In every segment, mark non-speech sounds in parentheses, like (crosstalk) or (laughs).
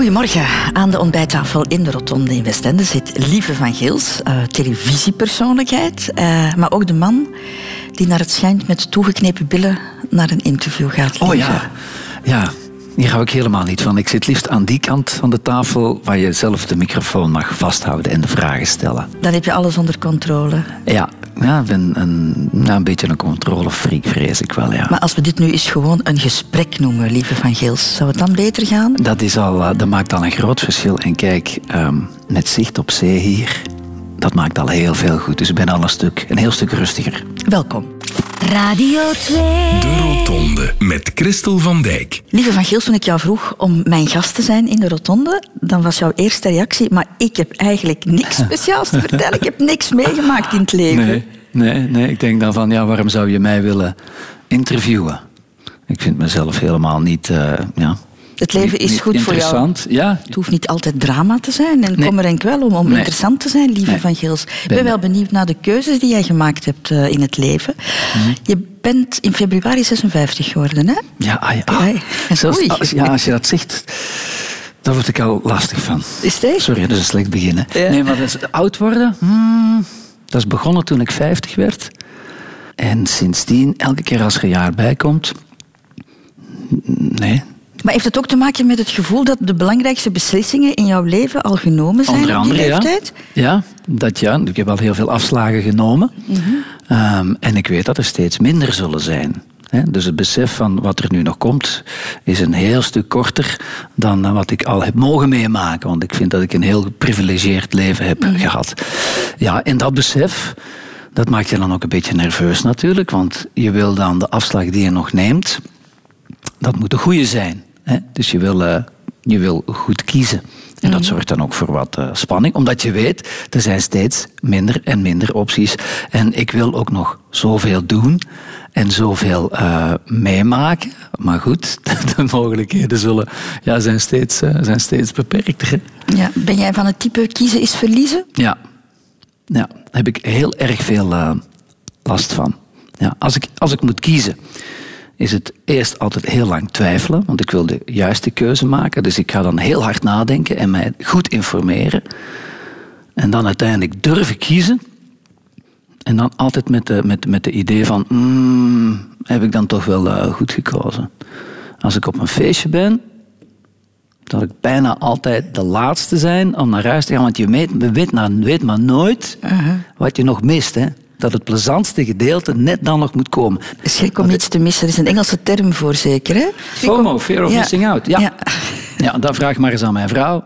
Goedemorgen. Aan de ontbijttafel in de Rotonde in Westende zit Lieve van Geels, uh, televisiepersoonlijkheid, uh, maar ook de man die naar het schijnt met toegeknepen billen naar een interview gaat. Oh ja, ja. Hier hou ik helemaal niet van. Ik zit liefst aan die kant van de tafel waar je zelf de microfoon mag vasthouden en de vragen stellen. Dan heb je alles onder controle. Ja, ja, ik ben een, nou, een beetje een controlefreak, vrees ik wel. Ja. Maar als we dit nu eens gewoon een gesprek noemen, lieve Van Geels, zou het dan beter gaan? Dat, is al, eh, dat maakt al een groot verschil. En kijk, ehm, met zicht op zee hier, dat maakt al heel veel goed. Dus ik ben al een, stuk, een heel stuk rustiger. Welkom. Radio 2. De Rotonde met Christel van Dijk. Lieve Van Geels, toen ik jou vroeg om mijn gast te zijn in de Rotonde, dan was jouw eerste reactie, maar ik heb eigenlijk niks (laughs) speciaals te vertellen. Ik heb niks meegemaakt in het leven. Nee, nee, nee. ik denk dan van, ja, waarom zou je mij willen interviewen? Ik vind mezelf helemaal niet, uh, ja, het leven is goed voor jou. Ja. Het hoeft niet altijd drama te zijn. En kom er enkel wel om, om interessant te zijn, lieve Van Geels. Ik ben, wel benieuwd naar de keuzes die jij gemaakt hebt uh, in het leven. Mhm. Je bent in februari 56 geworden, hè? Ja, ah, ja. Ah, (laughs) Zelfs, als, ja, als je dat zegt... Daar word ik al lastig van. Is het Sorry, dat is een slecht begin. Nee, maar dat is, oud worden... Hmm, dat is begonnen toen ik 50 werd. En sindsdien, elke keer als er een jaar bij komt... Nee, maar heeft het ook te maken met het gevoel dat de belangrijkste beslissingen in jouw leven al genomen zijn Onder andere, die leeftijd? Ja. ja, dat ja. Ik heb al heel veel afslagen genomen. Mhm. Ehm, en ik weet dat er steeds minder zullen zijn. dus het besef van wat er nu nog komt is een heel stuk korter dan wat ik al heb mogen meemaken. Want ik vind dat ik een heel geprivilegieerd leven heb mhm. gehad. Ja, en dat besef, dat maakt je dan ook een beetje nerveus natuurlijk. Want je wil dan de afslag die je nog neemt, dat moet de goede zijn. Dus je wil, uh, je wil goed kiezen. En dat mhm. zorgt dan ook voor wat uh, spanning, omdat je weet, er zijn steeds minder en minder opties. En ik wil ook nog zoveel doen en zoveel uh, meemaken. Maar goed, (laughs) de mogelijkheden zullen, ja, zijn, steeds, uh, zijn steeds beperkter. Ja, ben jij van het type kiezen is verliezen? Ja, ja daar heb ik heel erg veel last van. Ja, als, ik, als ik moet kiezen, is het eerst altijd heel lang twijfelen, want ik wil de juiste keuze maken. Dus ik ga dan heel hard nadenken en mij goed informeren. En dan uiteindelijk durven kiezen. En dan altijd met de, met, met de idee van, mm, heb ik dan toch wel uh, goed gekozen. Als ik op een feestje ben, dat ik bijna altijd de laatste zijn om naar huis te gaan. Want je weet, weet, weet maar nooit uh-huh. wat je nog mist. Hè? Dat het plezantste gedeelte net dan nog moet komen. Schrik om iets te missen, er is een Engelse term voor zeker, hè? FOMO, fear of missing out. Ja. ja. (laughs) Ja. dat vraag maar eens aan mijn vrouw.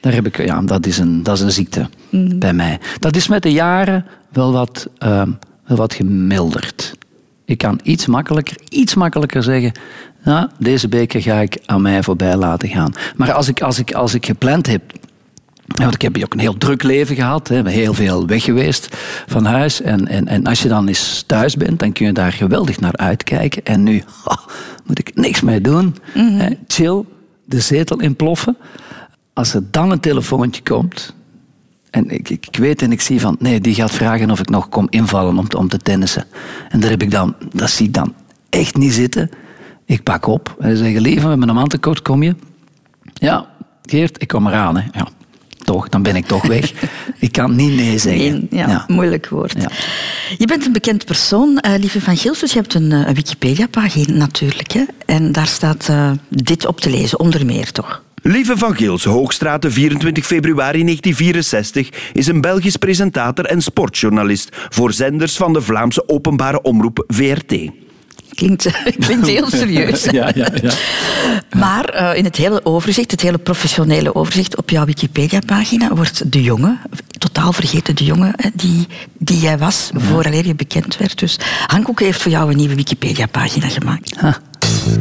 Daar heb ik, ja, dat, is een, dat is een ziekte mm. bij mij. Dat is met de jaren wel wat, uh, wel wat gemilderd. Ik kan iets makkelijker, iets makkelijker zeggen... Nou, deze beker ga ik aan mij voorbij laten gaan. Maar als ik, als ik, als ik gepland heb want ik heb ook een heel druk leven gehad, hè, heel veel weg geweest van huis. En, en, en als je dan eens thuis bent, dan kun je daar geweldig naar uitkijken. En nu moet ik niks meer doen. hè, chill, de zetel inploffen. Als er dan een telefoontje komt, en ik, ik, weet en ik zie van, nee, die gaat vragen of ik nog kom invallen om te, om te tennissen. En daar heb ik dan, dat zie ik dan echt niet zitten. Ik pak op en zeg, lieve, met mijn mantenkort kom je? Ja, Geert, ik kom eraan. Hè. Ja, toch, dan ben ik toch weg. (laughs) ik kan niet nee zeggen. ja, Moeilijk woord. Ja. Je bent een bekend persoon, uh, lieve Van Gils, dus je hebt een, uh, Wikipedia-pagina natuurlijk. Hè? En daar staat uh, dit op te lezen, onder meer toch? Lieve van Geels, Hoogstraat, 24 februari 1964, is een Belgisch presentator en sportjournalist voor zenders van de Vlaamse openbare omroep VRT. Klinkt, (laughs) klinkt heel serieus. ja, ja, ja. Maar uh, in het hele overzicht, het hele professionele overzicht op jouw Wikipedia-pagina, wordt de jongen, totaal vergeten de jongen die, die jij was, ja. vooraleer je bekend werd. Dus Hankoek heeft voor jou een nieuwe Wikipedia-pagina gemaakt.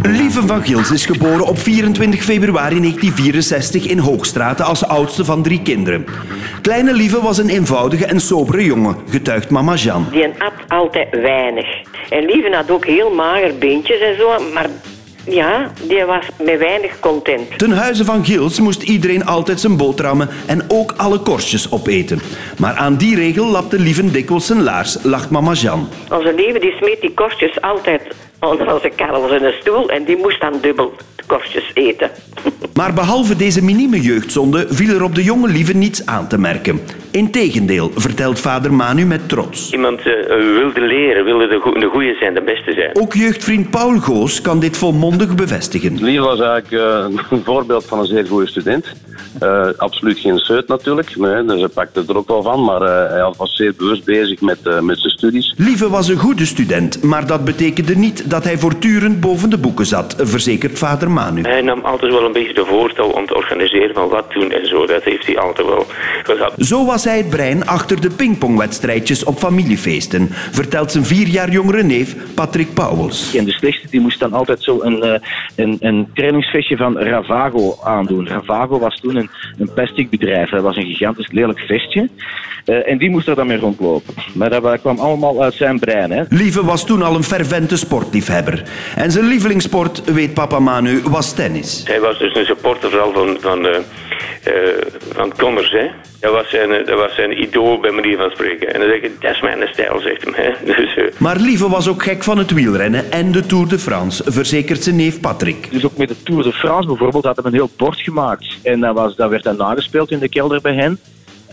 Lieve van Gils is geboren op 24 februari 1964 in Hoogstraat als oudste van drie kinderen. Kleine Lieve was een eenvoudige en sobere jongen, getuigt mama Jean. Die at altijd weinig. En Lieve had ook heel mager beentjes en zo, maar ja, die was met weinig content. Ten huize van Gils moest iedereen altijd zijn boterhammen en ook alle korstjes opeten. Maar aan die regel lapte Lieven dikwijls zijn laars, lacht mama Jean. Onze Lieve die smeet die korstjes altijd onder onze karrels in een stoel en die moest dan dubbel de korstjes eten. (laughs) Maar behalve deze minieme jeugdzonde viel er op de jonge Lieve niets aan te merken. Integendeel, vertelt vader Manu met trots. Iemand uh, wilde leren, wilde de, go de goede zijn, de beste zijn. Ook jeugdvriend Paul Goos kan dit volmondig bevestigen. Lieve was eigenlijk uh, een voorbeeld van een zeer goede student. Uh, absoluut geen seut natuurlijk, nee, dus hij pakte er ook wel van, maar hij was zeer bewust bezig met, met zijn studies. Lieve was een goede student, maar dat betekende niet dat hij voortdurend boven de boeken zat, verzekert vader Manu. Hij nam altijd wel een beetje de voorstel om te organiseren van wat doen en zo. Dat heeft hij altijd wel gehad. Zo was hij het brein achter de pingpongwedstrijdjes op familiefeesten, vertelt zijn vier jaar jongere neef Patrick Pauwels. En de slechtste die moest dan altijd zo een, eh, een, een trainingsvestje van Ravago aandoen. Ravago was toen een, een plasticbedrijf. Dat was een gigantisch lelijk vestje. Uh, en die moest er dan mee rondlopen. Maar dat kwam allemaal uit zijn brein. Hè. Lieve was toen al een fervente En zijn lievelingssport, weet papa Manu, was tennis. Hij was dus een supporter vooral van, van, uh, van Connors. Hè. Dat was, zijn, dat was zijn idool bij manier van spreken. En dan zeg ik, dat is mijn stijl, zegt hem. Hè. (laughs) Dus, uh... Maar Lieve was ook gek van het wielrennen en de Tour de France, verzekert zijn neef Patrick. Dus ook met de Tour de France bijvoorbeeld had hij een heel bord gemaakt. En dat, was, dat werd dan nagespeeld in de kelder bij hen.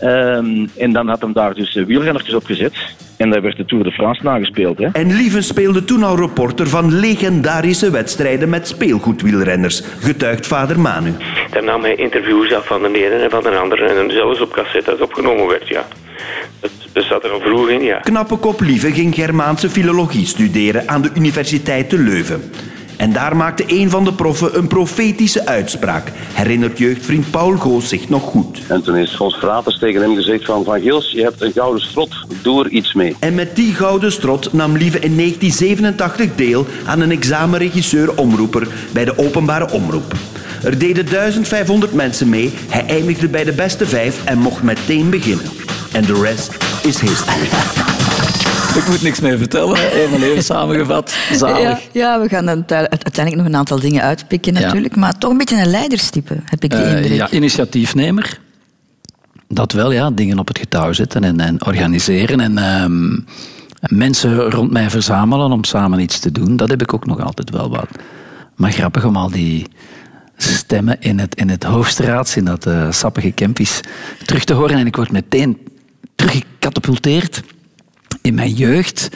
Um, en dan had hem daar dus wielrennertjes op gezet. En daar werd de Tour de France nagespeeld. Hè. En Lieven speelde toen al reporter van legendarische wedstrijden met speelgoedwielrenners, getuigt vader Manu. Daar nam hij interviews af van de ene en van de andere en zelfs op cassette dat opgenomen werd, ja. Dat, zat er al vroeg in, ja. Knappe kop Lieve ging Germaanse filologie studeren aan de Universiteit te Leuven. En daar maakte een van de proffen een profetische uitspraak, herinnert jeugdvriend Paul Goos zich nog goed. En toen is Fons Fraters tegen hem gezegd van Van Gils, je hebt een gouden strot, doe er iets mee. En met die gouden strot nam Lieve in 1987 deel aan een examenregisseur-omroeper bij de openbare omroep. Er deden 1500 mensen mee, hij eindigde bij de beste vijf en mocht meteen beginnen. En de rest is history. (laughs) Ik moet niks meer vertellen, even even samengevat. Zalig. Ja, ja, we gaan uiteindelijk nog een aantal dingen uitpikken natuurlijk. Maar toch een beetje een leiderstype, heb ik de uh, indruk. Ja, initiatiefnemer. Dat wel, ja. Dingen op het getouw zetten en, en organiseren. En uh, mensen rond mij verzamelen om samen iets te doen. Dat heb ik ook nog altijd wel wat. Maar grappig om al die stemmen in het, in het hoofdstraat, in dat uh, sappige campus, terug te horen. En ik word meteen teruggecatapulteerd in mijn jeugd.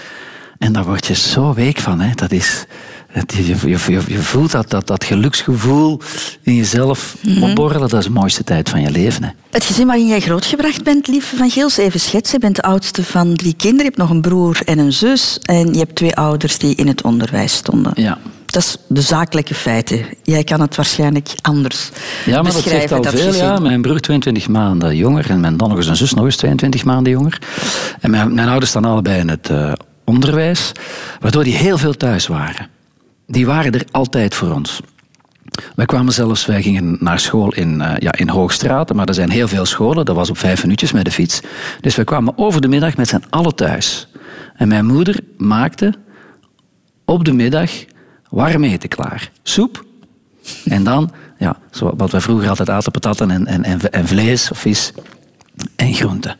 En daar word je zo week van. Hè. Dat is, je, je, je, je voelt dat, dat, dat geluksgevoel in jezelf mm-hmm. opborrelen. Dat is de mooiste tijd van je leven. Hè. Het gezin waarin jij grootgebracht bent, lieve Van Geels, even schetsen. Je bent de oudste van drie kinderen. Je hebt nog een broer en een zus. En je hebt twee ouders die in het onderwijs stonden. Ja. Dat is de zakelijke feiten. Jij kan het waarschijnlijk anders Ja, maar dat zegt al dat veel. Ja. Mijn broer 22 maanden jonger en mijn dan nog eens een zus nog eens 22 maanden jonger. En mijn, mijn ouders staan allebei in het uh, onderwijs, waardoor die heel veel thuis waren. Die waren er altijd voor ons. Wij kwamen zelfs, wij gingen naar school in, uh, ja, in Hoogstraat, maar er zijn heel veel scholen, dat was op vijf minuutjes met de fiets. Dus wij kwamen over de middag met z'n allen thuis. En mijn moeder maakte op de middag warm eten klaar. Soep. En dan, ja, wat wij vroeger altijd aten, patatten en, en, en, vlees of vis en groenten.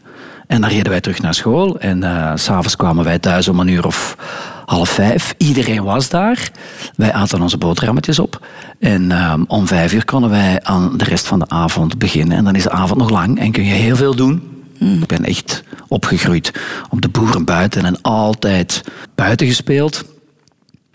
En dan reden wij terug naar school en uh, s'avonds kwamen wij thuis om een uur of half vijf. Iedereen was daar. Wij aten onze boterhammetjes op. En uh, om vijf uur konden wij aan de rest van de avond beginnen. En dan is de avond nog lang en kun je heel veel doen. Mm. Ik ben echt opgegroeid op de boeren buiten en altijd buiten gespeeld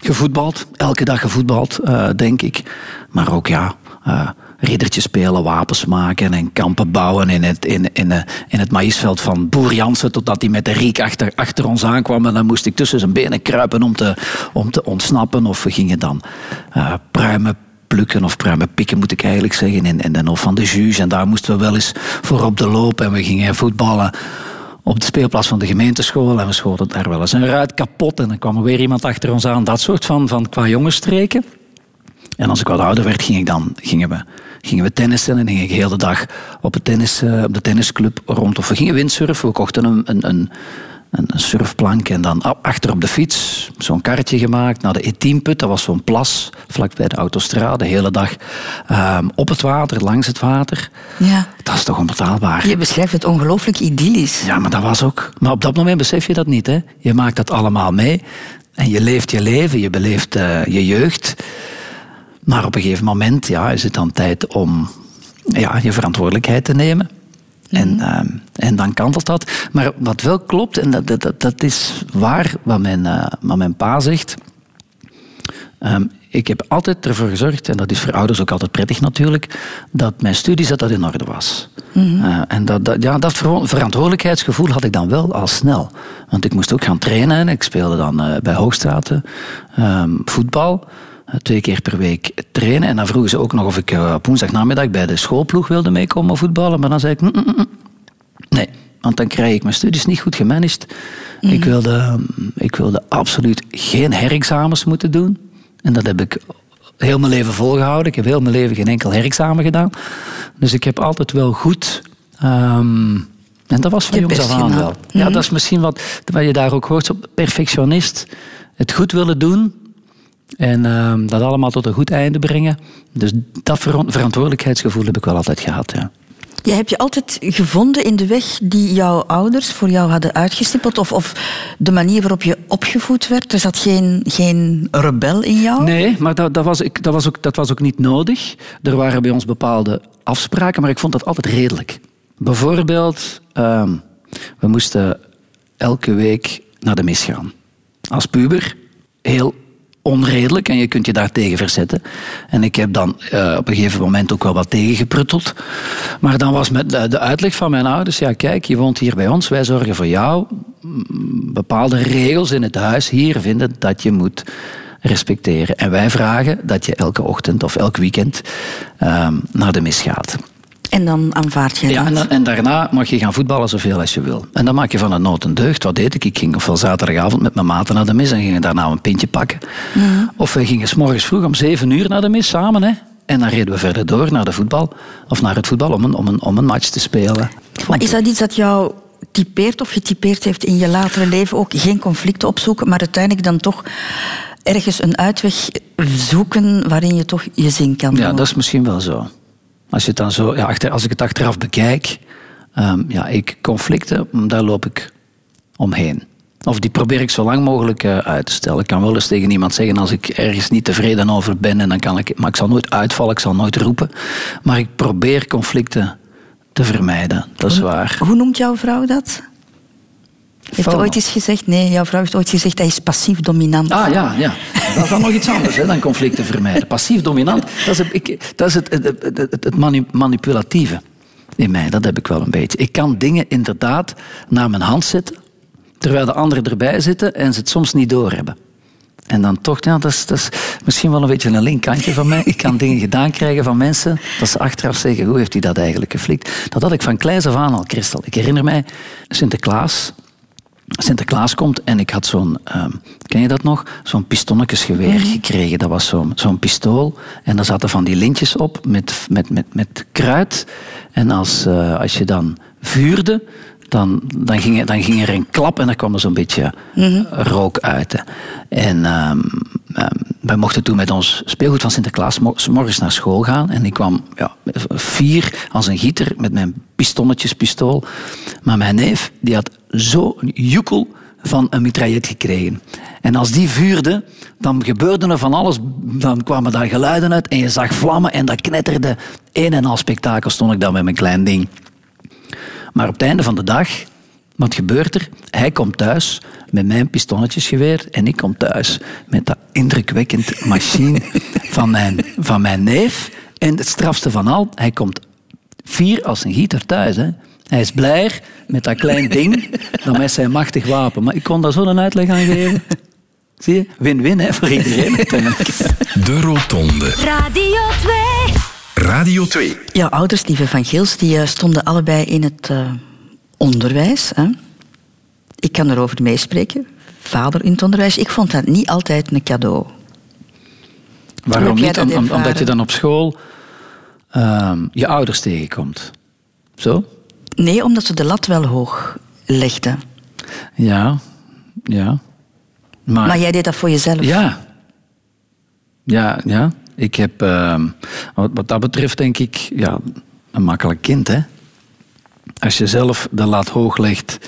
gevoetbald, elke dag gevoetbald, uh, denk ik. Maar ook ja, uh, riddertjes spelen, wapens maken en kampen bouwen in het, in, in, uh, in het maïsveld van Boer Jansen, totdat hij met de riek achter, achter ons aankwam. En dan moest ik tussen zijn benen kruipen om te, om te ontsnappen. Of we gingen dan pruimen plukken of pruimen pikken, moet ik eigenlijk zeggen, in, in de Hof van de Juge. En daar moesten we wel eens voor op de loop en we gingen voetballen op de speelplaats van de gemeenteschool. En we schoten daar wel eens een ruit kapot. En dan kwam er weer iemand achter ons aan. Dat soort van, van qua jongensstreken. En als ik wat ouder werd, ging ik dan, gingen, we, gingen we tennissen. En ging ik heel de dag op, het tennis, uh, op de tennisclub rond. Of we gingen windsurfen. We kochten een, een, een, een surfplank. En dan achter op de fiets zo'n karretje gemaakt naar de E10-put. Dat was zo'n plas vlak bij de autostrade. De hele dag um, op het water, langs het water. Ja. Dat is toch onbetaalbaar. Je beschrijft het ongelooflijk idyllisch. Ja, maar dat was ook. Maar op dat moment besef je dat niet. Hè? Je maakt dat allemaal mee. En je leeft je leven, je beleeft uh, je jeugd. Maar op een gegeven moment ja, is het dan tijd om ja, je verantwoordelijkheid te nemen. En, uh, en dan kantelt dat. Maar wat wel klopt, en dat, dat, dat is waar wat mijn, uh, wat mijn pa zegt. Um, ik heb altijd ervoor gezorgd, en dat is voor ouders ook altijd prettig natuurlijk, dat mijn studies dat dat in orde was. Mm -hmm. uh, en dat, dat, ja, dat verantwoordelijkheidsgevoel had ik dan wel al snel. Want ik moest ook gaan trainen. Ik speelde dan uh, bij Hoogstraten um, voetbal. Uh, twee keer per week trainen. En dan vroegen ze ook nog of ik op woensdagnamiddag bij de schoolploeg wilde meekomen voetballen. Maar dan zei ik, mm, mm, mm. nee, want dan krijg ik mijn studies niet goed gemanaged. Mm -hmm. ik, wilde, ik wilde absoluut geen herexamens moeten doen. En dat heb ik heel mijn leven volgehouden. Ik heb heel mijn leven geen enkel herexamen gedaan. Dus ik heb altijd wel goed. Um, en dat was van jongs af aan wel. Ja, -hmm. dat is misschien wat, wat je daar ook hoort. Perfectionist. Het goed willen doen. En um, dat allemaal tot een goed einde brengen. Dus dat ver verantwoordelijkheidsgevoel heb ik wel altijd gehad. Ja. Je heb je altijd gevonden in de weg die jouw ouders voor jou hadden uitgestippeld? Of, of de manier waarop je opgevoed werd? Er zat geen, geen rebel in jou? Nee, maar dat, dat, was, ik, dat, was ook, dat was ook niet nodig. Er waren bij ons bepaalde afspraken, maar ik vond dat altijd redelijk. Bijvoorbeeld, um, we moesten elke week naar de mis gaan. Als puber, heel onredelijk en je kunt je daar tegen verzetten. En ik heb dan uh, op een gegeven moment ook wel wat tegengeprutteld. Maar dan was met de, uitleg van mijn ouders, ja kijk, je woont hier bij ons, wij zorgen voor jou. Bepaalde regels in het huis hier vinden dat je moet respecteren. En wij vragen dat je elke ochtend of elk weekend uh, naar de mis gaat. En dan aanvaard je ja, dat? En, en, daarna mag je gaan voetballen zoveel als je wil. En dan maak je van een nood een deugd. Wat deed ik? Ik ging ofwel zaterdagavond met mijn maten naar de mis en gingen daarna een pintje pakken. Mm. Of we gingen s morgens vroeg om zeven uur naar de mis samen. Hè? En dan reden we verder door naar de voetbal. Of naar het voetbal om een, om een, om een match te spelen. Maar is dat iets dat jou typeert of getypeerd heeft in je latere leven? Ook geen conflicten opzoeken, maar uiteindelijk dan toch ergens een uitweg zoeken waarin je toch je zin kan doen. Ja, dat is misschien wel zo. Als, je het dan zo, ja, achter, als ik het achteraf bekijk, um, ja, ik, conflicten, daar loop ik omheen. Of die probeer ik zo lang mogelijk uh, uit te stellen. Ik kan wel eens tegen iemand zeggen als ik ergens niet tevreden over ben, en dan kan ik, maar ik zal nooit uitvallen, ik zal nooit roepen. Maar ik probeer conflicten te vermijden, dat is waar. Hoe noemt jouw vrouw dat? Heeft ooit eens gezegd, nee, jouw vrouw heeft ooit gezegd, hij is passief dominant. Ah ja, ja. dat is dan nog iets anders hè, dan conflicten vermijden. Passief dominant, dat is, het, ik, dat is het, het, het, het manipulatieve in mij, dat heb ik wel een beetje. Ik kan dingen inderdaad naar mijn hand zetten, terwijl de anderen erbij zitten en ze het soms niet doorhebben. En dan toch, ja, dat is, dat is misschien wel een beetje een linkkantje van mij. Ik kan dingen gedaan krijgen van mensen, dat ze achteraf zeggen, hoe heeft hij dat eigenlijk geflikt? Dat had ik van kleins af aan al, Christel. Ik herinner mij, Sinterklaas, Sinterklaas komt en ik had zo'n, um, ken je dat nog? Zo'n pistonnetjesgeweer -hmm. gekregen. Dat was zo'n zo'n pistool en daar zaten van die lintjes op met, met, met, met kruid. En als, uh, als je dan vuurde, dan, dan, ging, dan ging er een klap en dan kwam er zo'n beetje mm -hmm. rook uit. En um, wij mochten toen met ons speelgoed van Sinterklaas morgens naar school gaan. En ik kwam ja, vier als een gieter met mijn pistonnetjespistool. Maar mijn neef die had zo'n joekel van een mitraillet gekregen. En als die vuurde, dan gebeurde er van alles. Dan kwamen daar geluiden uit en je zag vlammen en dat knetterde. Een en al spektakel stond ik daar met mijn klein ding. Maar op het einde van de dag, wat gebeurt er? Hij komt thuis met mijn pistonnetjesgeweer en ik kom thuis met dat indrukwekkend machine (laughs) van mijn, van mijn neef. En het strafste van al, hij komt vier als een gieter thuis. Hè. Hij is blij met dat klein ding dan met zijn machtig wapen. Maar ik kon daar zo een uitleg aan geven. (laughs) Zie je? Win-win voor iedereen. (laughs) De Rotonde. Radio 2. Radio 2. Jouw ouders, lieve Van Geels, die stonden allebei in het uh, onderwijs. Hè? Ik kan erover meespreken. Vader in het onderwijs. Ik vond dat niet altijd een cadeau. Waarom niet? Om, om, omdat je dan op school uh, je ouders tegenkomt. Zo? Nee, omdat ze de lat wel hoog legden. Ja, ja. Maar, maar jij deed dat voor jezelf? Ja. Ja, ja. Ik heb, uh, wat, wat dat betreft, denk ik, ja, een makkelijk kind, hè. Als je zelf de lat hoog legt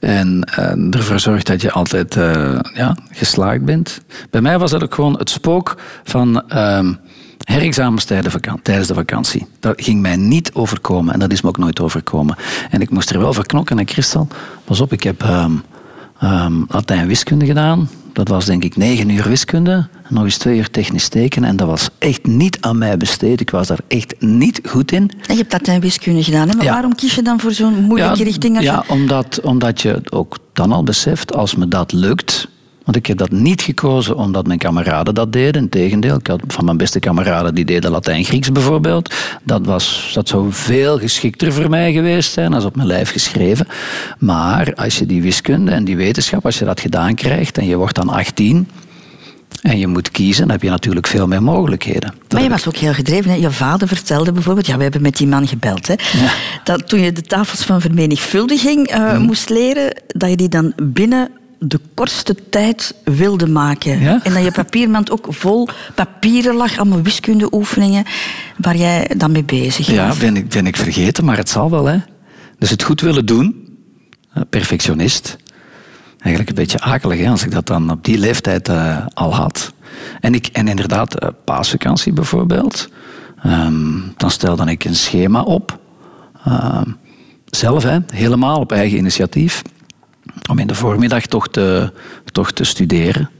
en uh, ervoor zorgt dat je altijd uh, ja, geslaagd bent. Bij mij was dat ook gewoon het spook van... Uh, tijdens de vakantie. Dat ging mij niet overkomen en dat is me ook nooit overkomen. En ik moest er wel voor knokken. En Christel, pas op, ik heb um, um, Latijn-wiskunde gedaan. Dat was denk ik negen uur wiskunde. En nog eens twee uur technisch tekenen. En dat was echt niet aan mij besteed. Ik was daar echt niet goed in. En je hebt Latijn-wiskunde gedaan. Hè? Maar waarom kies je dan voor zo'n moeilijke ja, richting? Als ja, je... omdat, omdat je ook dan al beseft, als me dat lukt want ik heb dat niet gekozen omdat mijn kameraden dat deden. Integendeel, ik had van mijn beste kameraden die deden Latijn-Grieks bijvoorbeeld. Dat, was, dat zou veel geschikter voor mij geweest zijn als op mijn lijf geschreven. Maar als je die wiskunde en die wetenschap, als je dat gedaan krijgt en je wordt dan 18 en je moet kiezen, dan heb je natuurlijk veel meer mogelijkheden. maar je was ook heel gedreven. Hè? Je vader vertelde bijvoorbeeld, ja, we hebben met die man gebeld, hè? dat toen je de tafels van vermenigvuldiging uh, moest leren, dat je die dan binnen de kortste tijd wilde maken. Ja? En dat je papiermand ook vol papieren lag, allemaal wiskundeoefeningen, waar jij dan mee bezig was. Ja, ben ik, ben ik vergeten, maar het zal wel. Hè. Dus het goed willen doen, perfectionist. Eigenlijk een beetje akelig hè, als ik dat dan op die leeftijd uh, al had. En, ik, en inderdaad, uh, paasvakantie bijvoorbeeld. Um, dan stelde ik een schema op. Uh, zelf, hè, helemaal op eigen initiatief om in de voormiddag toch te, toch te studeren.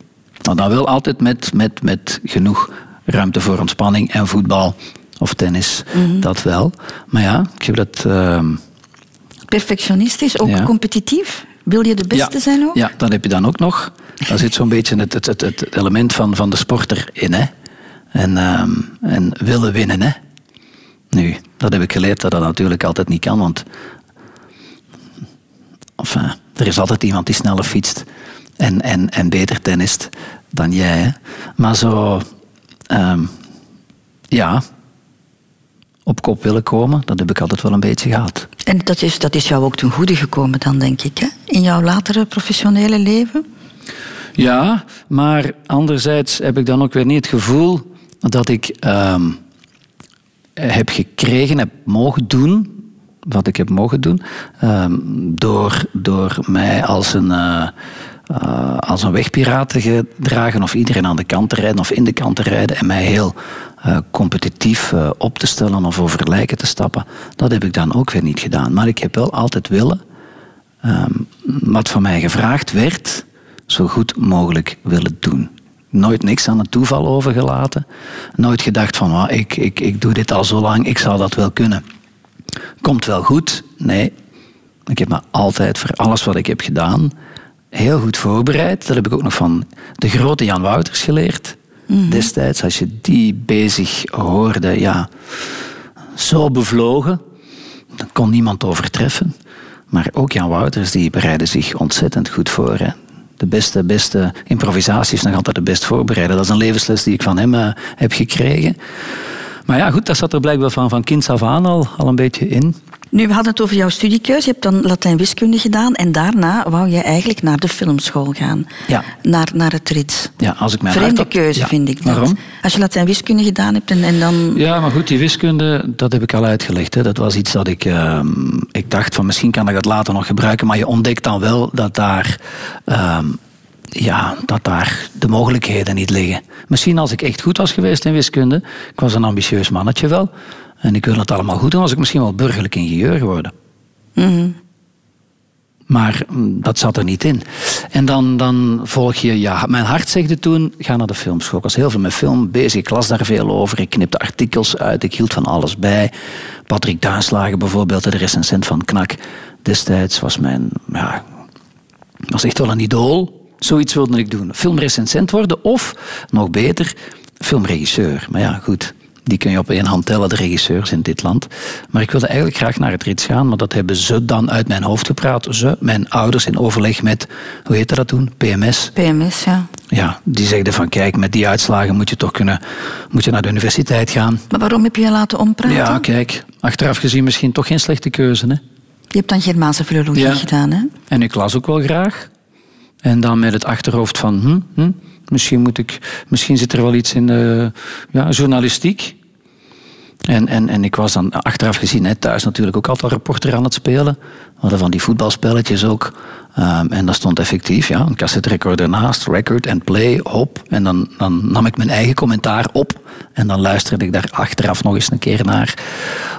Maar dan wel altijd met, met, met genoeg ruimte voor ontspanning en voetbal of tennis. Mm-hmm. Dat wel. Maar ja, ik heb dat. Uh... Perfectionistisch, ook ja. competitief? Wil je de beste ja. zijn ook? Ja, dat heb je dan ook nog. Daar zit zo'n (laughs) beetje het, het, het, het, element van, van de sporter in. Hè? En, um, en willen winnen. Hè? Nu, dat heb ik geleerd dat dat natuurlijk altijd niet kan, want enfin, er is altijd iemand die sneller fietst en, en, en beter tennist dan jij. Hè? Maar zo, um, ja, op kop willen komen, dat heb ik altijd wel een beetje gehad. En dat is, dat is jou ook ten goede gekomen dan, denk ik, hè? in jouw latere professionele leven? Ja, maar anderzijds heb ik dan ook weer niet het gevoel dat ik um, heb gekregen, heb mogen doen wat ik heb mogen doen, um, door, door mij als een, uh, uh, als een wegpiraat te gedragen of iedereen aan de kant te rijden of in de kant te rijden en mij heel uh, competitief op te stellen of over lijken te stappen. Dat heb ik dan ook weer niet gedaan. Maar ik heb wel altijd willen, um, wat van mij gevraagd werd, zo goed mogelijk willen doen. Nooit niks aan het toeval overgelaten. Nooit gedacht van, oh, ik, ik, ik doe dit al zo lang, ik zal dat wel kunnen. Komt wel goed? Nee. Ik heb me altijd voor alles wat ik heb gedaan heel goed voorbereid. Dat heb ik ook nog van de grote Jan Wouters geleerd. Mm-hmm. Destijds, als je die bezig hoorde, ja, zo bevlogen, dan kon niemand overtreffen. Maar ook Jan Wouters, die bereidde zich ontzettend goed voor. Hè. De beste, beste improvisatie is nog altijd de best voorbereiden. Dat is een levensles die ik van hem uh, heb gekregen. Maar ja, goed, dat zat er blijkbaar van, van kinds af aan al, al een beetje in. Nu, we hadden het over jouw studiekeuze. Je hebt dan Latijn-wiskunde gedaan en daarna wou je eigenlijk naar de filmschool gaan. Ja. Naar, naar het RITS. Ja, als ik mijn Vreemde keuze, ja. vind ik dat. Waarom? Als je Latijn-wiskunde gedaan hebt en, en dan... Ja, maar goed, die wiskunde, dat heb ik al uitgelegd. Hè. Dat was iets dat ik... Uh, ik dacht van, misschien kan ik dat later nog gebruiken, maar je ontdekt dan wel dat daar... Uh, ja, dat daar de mogelijkheden niet liggen. Misschien als ik echt goed was geweest in wiskunde, ik was een ambitieus mannetje wel, en ik wil het allemaal goed doen, was ik misschien wel burgerlijk ingenieur geworden. Mm-hmm. Maar dat zat er niet in. En dan, dan volg je, ja, mijn hart zegde toen, ga naar de filmschool. Ik was heel veel met film bezig, ik las daar veel over, ik knipte artikels uit, ik hield van alles bij. Patrick Duinslagen bijvoorbeeld, de recensent van Knak, destijds was mijn, ja, was echt wel een idool. Zoiets wilde ik doen. Filmrecensent worden of, nog beter, filmregisseur. Maar ja, goed, die kun je op één hand tellen, de regisseurs in dit land. Maar ik wilde eigenlijk graag naar het Rits gaan, maar dat hebben ze dan uit mijn hoofd gepraat. Ze, mijn ouders, in overleg met, hoe heette dat toen? PMS. PMS, ja. Ja, die zeiden van, kijk, met die uitslagen moet je toch kunnen, moet je naar de universiteit gaan. Maar waarom heb je je laten ompraten? Ja, kijk, achteraf gezien misschien toch geen slechte keuze, hè. Je hebt dan Germaanse filologie Ja. gedaan, hè? En ik las ook wel graag. En dan met het achterhoofd van, hm, hm, misschien, moet ik, misschien zit er wel iets in de ja, journalistiek. En, en, en ik was dan achteraf gezien hè, thuis natuurlijk ook altijd reporter aan het spelen. We hadden van die voetbalspelletjes ook. Um, en dat stond effectief, ja, een cassette recorder naast, record en play, hop. En dan, dan nam ik mijn eigen commentaar op. En dan luisterde ik daar achteraf nog eens een keer naar.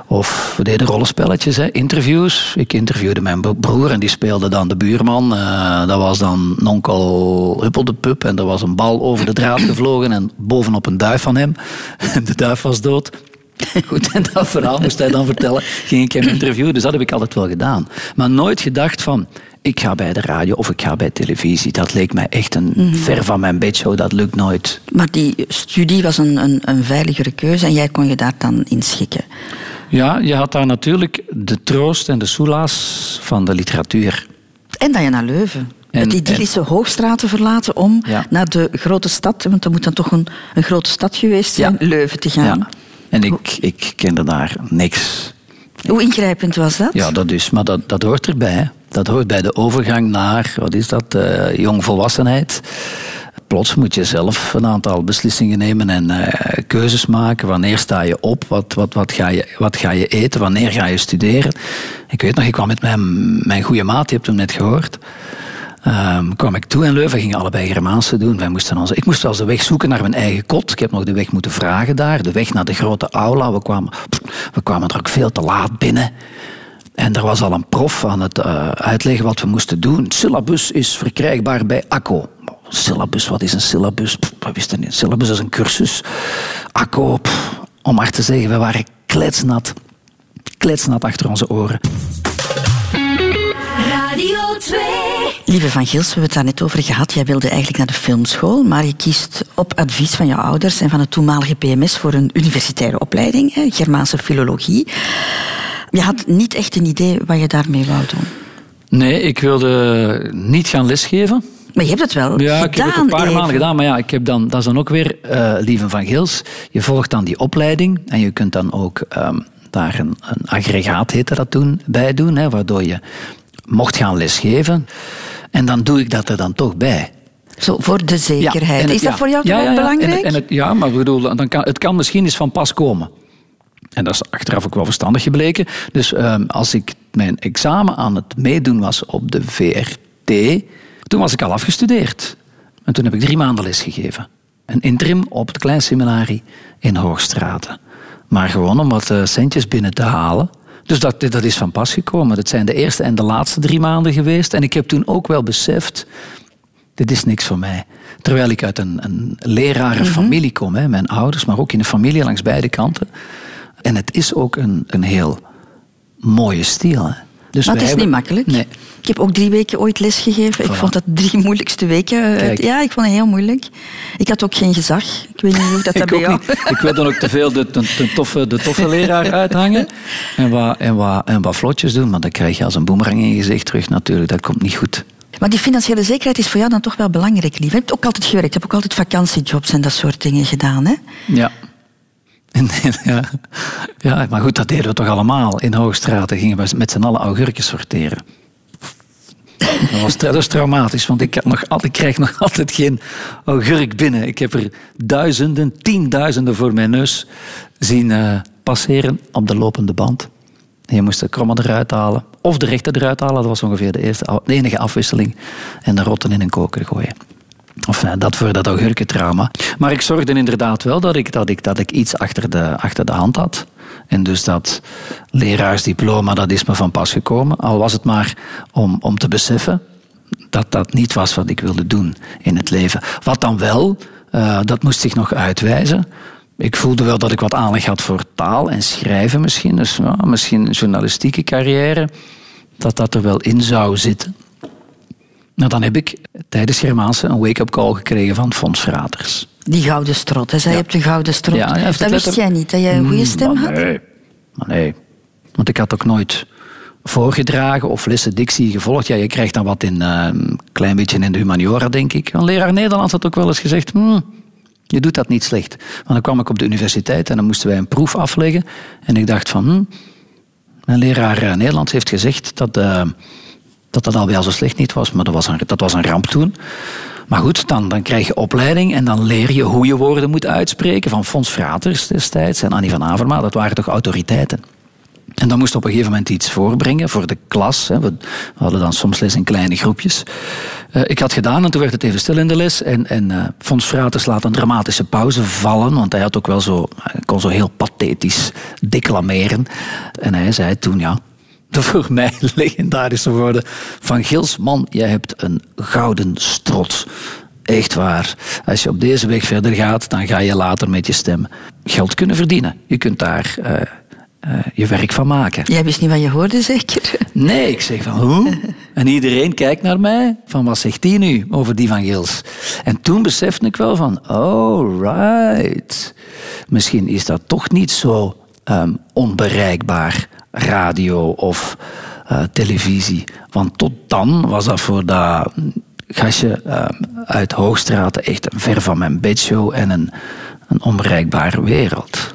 Of we deden rollenspelletjes, hè, interviews. Ik interviewde mijn broer en die speelde dan de buurman. Uh, dat was dan nonkel Huppel de Pup. En er was een bal over de draad gevlogen en bovenop een duif van hem. En (laughs) de duif was dood. (laughs) Goed, en dat verhaal moest hij dan vertellen. Ging ik hem interviewen, dus dat heb ik altijd wel gedaan. Maar nooit gedacht van, ik ga bij de radio of ik ga bij televisie. Dat leek mij echt een mm ver van mijn bedshow, dat lukt nooit. Maar die studie was een, een, een veiligere keuze en jij kon je daar dan in schikken? Ja, je had daar natuurlijk de troost en de soelaas van de literatuur. En dat je naar Leuven. En, het idyllische en... Hoogstraten verlaten om naar de grote stad, want dat moet dan toch een, een grote stad geweest zijn, Leuven te gaan. Ja. En ik, ik kende daar niks. Hoe ingrijpend was dat? Ja, dat is, maar dat, dat hoort erbij. Dat hoort bij de overgang naar, wat is dat, uh, jongvolwassenheid. Plots moet je zelf een aantal beslissingen nemen en uh, keuzes maken. Wanneer sta je op? Wat, wat, wat, ga je, wat ga je eten? Wanneer ga je studeren? Ik weet nog, ik kwam met mijn, mijn goede maat, je hebt hem net gehoord. Um, kwam ik toe in Leuven, gingen allebei Germaanse doen. Wij moesten onze, ik moest wel de weg zoeken naar mijn eigen kot. Ik heb nog de weg moeten vragen daar. De weg naar de grote aula. We kwamen, we kwamen er ook veel te laat binnen. En er was al een prof aan het uh, uitleggen wat we moesten doen. Syllabus is verkrijgbaar bij ACO. Syllabus, wat is een syllabus? Pff, we wisten niet. Syllabus is een cursus. Pff, om maar te zeggen, we waren kletsnat. Kletsnat achter onze oren. Lieve Van Gils, we hebben het daar net over gehad. Jij wilde eigenlijk naar de filmschool, maar je kiest op advies van je ouders en van het toenmalige PMS voor een universitaire opleiding, hè, Germaanse filologie. Je had niet echt een idee wat je daarmee wou doen. Nee, ik wilde niet gaan lesgeven. Maar je hebt het wel ja, gedaan. ik heb het een paar maanden gedaan. Maar ja, ik heb dan, dat is dan ook weer, uh, Lieve van Gils, je volgt dan die opleiding en je kunt dan ook um, daar een, een aggregaat, heette dat toen, bij doen, hè, waardoor je mocht gaan lesgeven. En dan doe ik dat er dan toch bij. Zo, voor de zekerheid. Ja, het, is dat ja, voor jou ja, belangrijk? En, en het, ja, maar bedoel, dan kan, het kan misschien eens van pas komen. En dat is achteraf ook wel verstandig gebleken. Dus um, als ik mijn examen aan het meedoen was op de VRT, toen was ik al afgestudeerd. En toen heb ik drie maanden les gegeven. Een interim op het kleinseminarie in Hoogstraten. Maar gewoon om wat uh, centjes binnen te halen. Dus dat, dat is van pas gekomen. Dat zijn de eerste en de laatste drie maanden geweest. En ik heb toen ook wel beseft, dit is niks voor mij. Terwijl ik uit een, een lerarenfamilie kom, hè, mijn ouders, maar ook in een familie langs beide kanten. En het is ook een, een heel mooie stijl. Hè. Dus maar het is hebben... niet makkelijk. Nee. Ik heb ook drie weken ooit lesgegeven. Ik vond dat drie moeilijkste weken. Kijk. Ja, ik vond het heel moeilijk. Ik had ook geen gezag. Ik weet niet hoe dat, (laughs) dat bij jou... niet. Ik wil dan ook te veel de, de, de, toffe, de toffe leraar uithangen. En wat, en, wat, en wat vlotjes doen. Maar dan krijg je als een boemerang in je gezicht terug natuurlijk. Dat komt niet goed. Maar die financiële zekerheid is voor jou dan toch wel belangrijk, lief. Je hebt ook altijd gewerkt. Je hebt ook altijd vakantiejobs en dat soort dingen gedaan, hè? Ja. (laughs) Ja. ja, maar goed, dat deden we toch allemaal. In Hoogstraten gingen we met z'n allen augurkjes sorteren. Dat was, dat traumatisch, want ik, heb nog altijd, krijg nog (laughs) altijd geen augurk binnen. Ik heb er duizenden, tienduizenden voor mijn neus zien uh, passeren op de lopende band. En je moest de kromme eruit halen, of de rechte eruit halen. Dat was ongeveer de, eerste, de enige afwisseling. En de rotten in een koker gooien. Of nee, dat voor dat augurkentrauma. Maar ik zorgde inderdaad wel dat ik, dat ik, dat ik iets achter de, achter de hand had. En dus dat leraarsdiploma, dat is me van pas gekomen. Al was het maar om, om te beseffen dat dat niet was wat ik wilde doen in het leven. Wat dan wel, uh, dat moest zich nog uitwijzen. Ik voelde wel dat ik wat aanleg had voor taal en schrijven misschien. Dus ja, misschien een journalistieke carrière. Dat dat er wel in zou zitten. Nou, dan heb ik tijdens Germaanse een wake-up call gekregen van Fons Fraters. Die gouden strot. Hij zei, je hebt de gouden strot. Ja, dat wist jij niet, dat jij een goede stem maar had? Nee. Maar nee. Want ik had ook nooit voorgedragen of lessen dictie gevolgd. Ja, je krijgt dan wat in, een klein beetje in de humaniora, denk ik. Een leraar Nederlands had ook wel eens gezegd... "Hmm, je doet dat niet slecht. Want dan kwam ik op de universiteit en dan moesten wij een proef afleggen. En ik dacht van... "Hmm, mijn leraar eh, Nederlands heeft gezegd dat... eh, dat dat al al zo slecht niet was, maar dat was een, dat was een ramp toen. Maar goed, dan, dan krijg je opleiding en dan leer je hoe je woorden moet uitspreken. Van Fons Fraters destijds en Annie van Avermaat, dat waren toch autoriteiten. En dan moest op een gegeven moment iets voorbrengen voor de klas. We hadden dan soms les in kleine groepjes. Eh, ik had gedaan en toen werd het even stil in de les. En, en uh, Fons Frates laat een dramatische pauze vallen, want hij had ook wel zo, hij kon zo heel pathetisch declameren. En hij zei toen, ja, de voor mij (laughs) legendarische woorden van Gils, man, jij hebt een gouden strot. Echt waar. Als je op deze weg verder gaat, dan ga je later met je stem geld kunnen verdienen. Je kunt daar... Uh, uh, je werk van maken. Jij wist niet wat je hoorde, zeker? Nee, ik zeg van hoe? En iedereen kijkt naar mij van wat zegt die nu over die van Gils? En toen besefte ik wel van, oh right. Misschien is dat toch niet zo um, onbereikbaar, radio of uh, televisie. Want tot dan was dat voor dat gastje um, uit Hoogstraat echt ver van mijn bedshow en een, een onbereikbare wereld.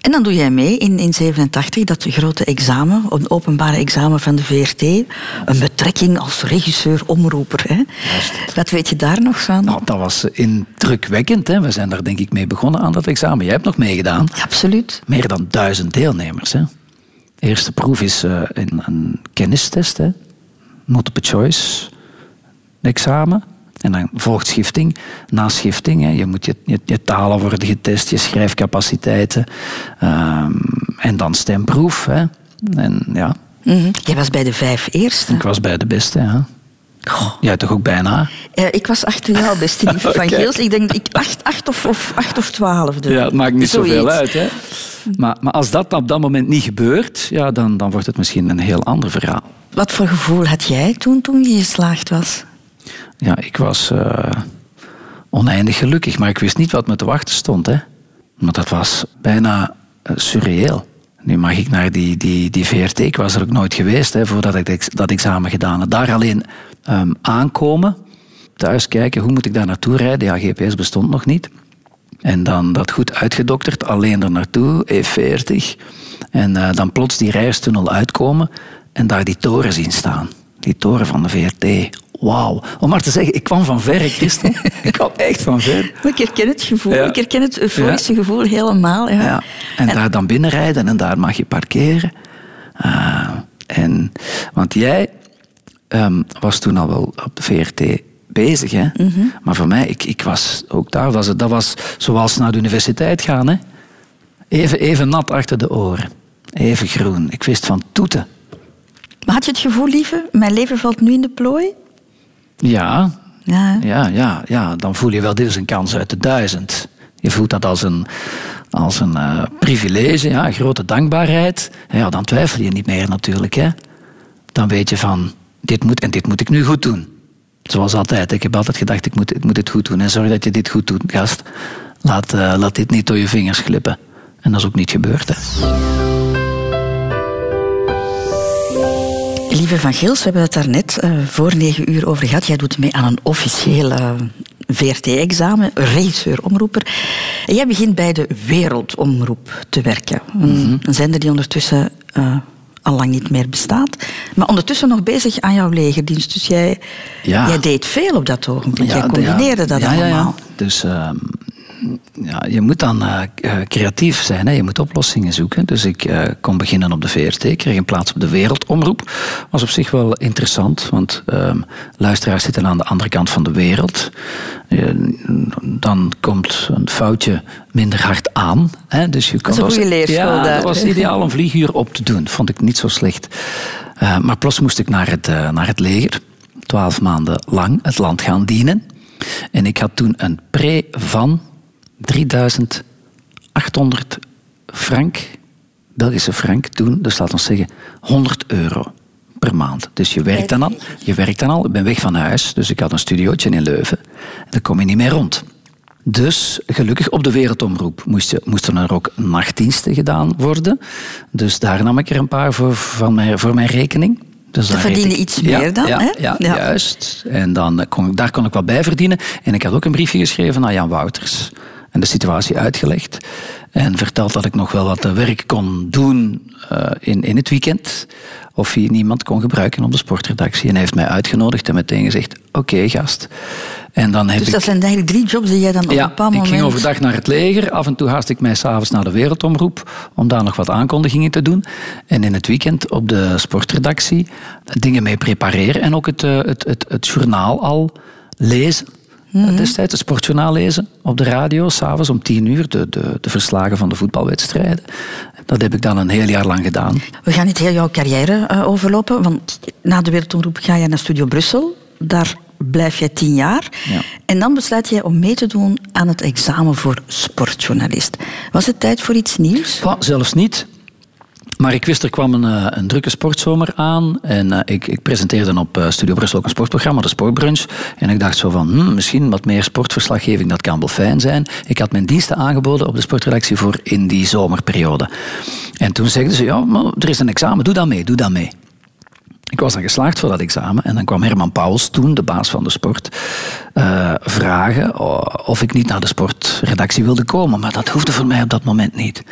En dan doe jij mee in 1987 dat grote examen, een openbare examen van de VRT. Een betrekking als regisseur-omroeper. Hè? Wat weet je daar nog van? Nou, dat was indrukwekkend. Hè? We zijn daar denk ik mee begonnen aan dat examen. Jij hebt nog meegedaan. absoluut. Meer dan duizend deelnemers. Hè? De eerste proef is uh, een, een kennistest. Hè? Multiple choice examen. En dan volgt schifting. Na schifting, hè, je moet je, je, je, talen worden getest, je schrijfcapaciteiten. Um, en dan stemproef. Hè. En, ja. Mm -hmm. Jij was bij de vijf eerste. Ik was bij de beste, ja. Oh. Jij toch ook bijna? Uh, ik was achter jou, beste (laughs) lieve okay. van Geels. Ik denk ik acht, acht, of, of, acht of twaalfde. Ja, het maakt niet Zoiets. zoveel uit. Hè? Maar, maar als dat op dat moment niet gebeurt, ja, dan, dan wordt het misschien een heel ander verhaal. Wat voor gevoel had jij toen, toen je geslaagd was? Ja, ik was uh, oneindig gelukkig, maar ik wist niet wat me te wachten stond. Hè. Maar dat was bijna uh, surreëel. Nu mag ik naar die, die, die VRT, ik was er ook nooit geweest hè, voordat ik dat examen gedaan had. Daar alleen um, aankomen, thuis kijken, hoe moet ik daar naartoe rijden? Ja, GPS bestond nog niet. En dan dat goed uitgedokterd, alleen er naartoe, E40. En uh, dan plots die rijstunnel uitkomen en daar die toren zien staan. Die toren van de VRT wauw. Om maar te zeggen, ik kwam van ver, Christel. (laughs) ik kwam echt van ver. Ik herken het gevoel. Ja. Ik herken het euforische ja. gevoel helemaal. Ja. ja. En, en, daar dan binnenrijden en daar mag je parkeren. Uh, en, want jij um, was toen al wel op de VRT bezig. Hè? Mm -hmm. Maar voor mij, ik, ik was ook daar. Was het, dat was zoals naar de universiteit gaan. Hè? Even, even nat achter de oren. Even groen. Ik wist van toeten. Maar had je het gevoel, lieve, mijn leven valt nu in de plooi? Ja, ja, ja, ja, ja. dan voel je wel, dit is een kans uit de duizend. Je voelt dat als een, als een uh, privilege, ja, grote dankbaarheid. Ja, dan twijfel je niet meer natuurlijk. Hè. Dan weet je van, dit moet en dit moet ik nu goed doen. Zoals altijd, ik heb altijd gedacht, ik moet, ik moet dit goed doen. En zorg dat je dit goed doet, gast. Laat, uh, laat dit niet door je vingers glippen. En dat is ook niet gebeurd. Hè. Lieve Van Geels, we hebben het daar net uh, voor negen uur over gehad. Jij doet mee aan een officieel uh, VRT-examen, regisseur-omroeper. En jij begint bij de Wereldomroep te werken. Een, mm -hmm. een zender die ondertussen uh, al lang niet meer bestaat. Maar ondertussen nog bezig aan jouw legerdienst. Dus jij, ja. jij deed veel op dat ogenblik. Ja, jij combineerde ja, dat allemaal. Dus ja, je moet dan uh, creatief zijn, hè. je moet oplossingen zoeken. Dus ik uh, kon beginnen op de VRT, kreeg een plaats op de Wereldomroep. Was op zich wel interessant, want uh, luisteraars zitten aan de andere kant van de wereld. dan komt een foutje minder hard aan. Hè. Dus je kon dat is een goede leerschool ja, daar. dat was ideaal om vlieguur op te doen. Vond ik niet zo slecht. maar plots moest ik naar het, naar het leger. Twaalf maanden lang het land gaan dienen. En ik had toen een pre van 3800 frank, Belgische frank, toen, dus laat ons zeggen 100 euro per maand. Dus je werkt dan al, je werkt dan al, ik ben weg van huis, dus ik had een studiootje in Leuven. En daar kom je niet meer rond. Dus gelukkig op de Wereldomroep moesten, moesten er ook nachtdiensten gedaan worden. Dus daar nam ik er een paar voor, van mijn, voor mijn rekening. Dus Ze verdienen iets meer dan, ja, hè? Ja, ja, juist. En dan kon, daar kon ik wat bij verdienen. En ik had ook een briefje geschreven naar Jan Wouters. En de situatie uitgelegd. En verteld dat ik nog wel wat werk kon doen uh, in, in het weekend. Of hij niemand kon gebruiken op de sportredactie. En hij heeft mij uitgenodigd en meteen gezegd: Oké, gast. En dan heb dus dat zijn eigenlijk drie jobs die jij dan op ja, een bepaald moment... ik ging overdag naar het leger. Af en toe haast ik mij s'avonds naar de Wereldomroep om daar nog wat aankondigingen te doen. En in het weekend op de sportredactie dingen mee prepareren. En ook het, uh, het, het, het journaal al lezen. Mm Destijds het sportjournaal lezen op de radio, s'avonds om tien uur, de, de, de, verslagen van de voetbalwedstrijden. Dat heb ik dan een heel jaar lang gedaan. We gaan niet heel jouw carrière uh, overlopen, want na de Wereldomroep ga je naar Studio Brussel. Daar blijf jij tien jaar. Ja. En dan besluit jij om mee te doen aan het examen voor sportjournalist. Was het tijd voor iets nieuws? Zelfs niet. Maar ik wist, er kwam een, eh, een drukke sportzomer aan. En uh, ik, ik, presenteerde op uh, Studio Brussel ook een sportprogramma, de Sportbrunch. En ik dacht zo van, hmm, misschien wat meer sportverslaggeving, dat kan wel fijn zijn. Ik had mijn diensten aangeboden op de sportredactie voor in die zomerperiode. En toen zeiden ze, ja, maar er is een examen, doe dat mee, doe dat mee. Ik was dan geslaagd voor dat examen en dan kwam Herman Pauwels, toen de baas van de sport, vragen of ik niet naar de sportredactie wilde komen. Maar dat hoefde voor mij op dat moment niet.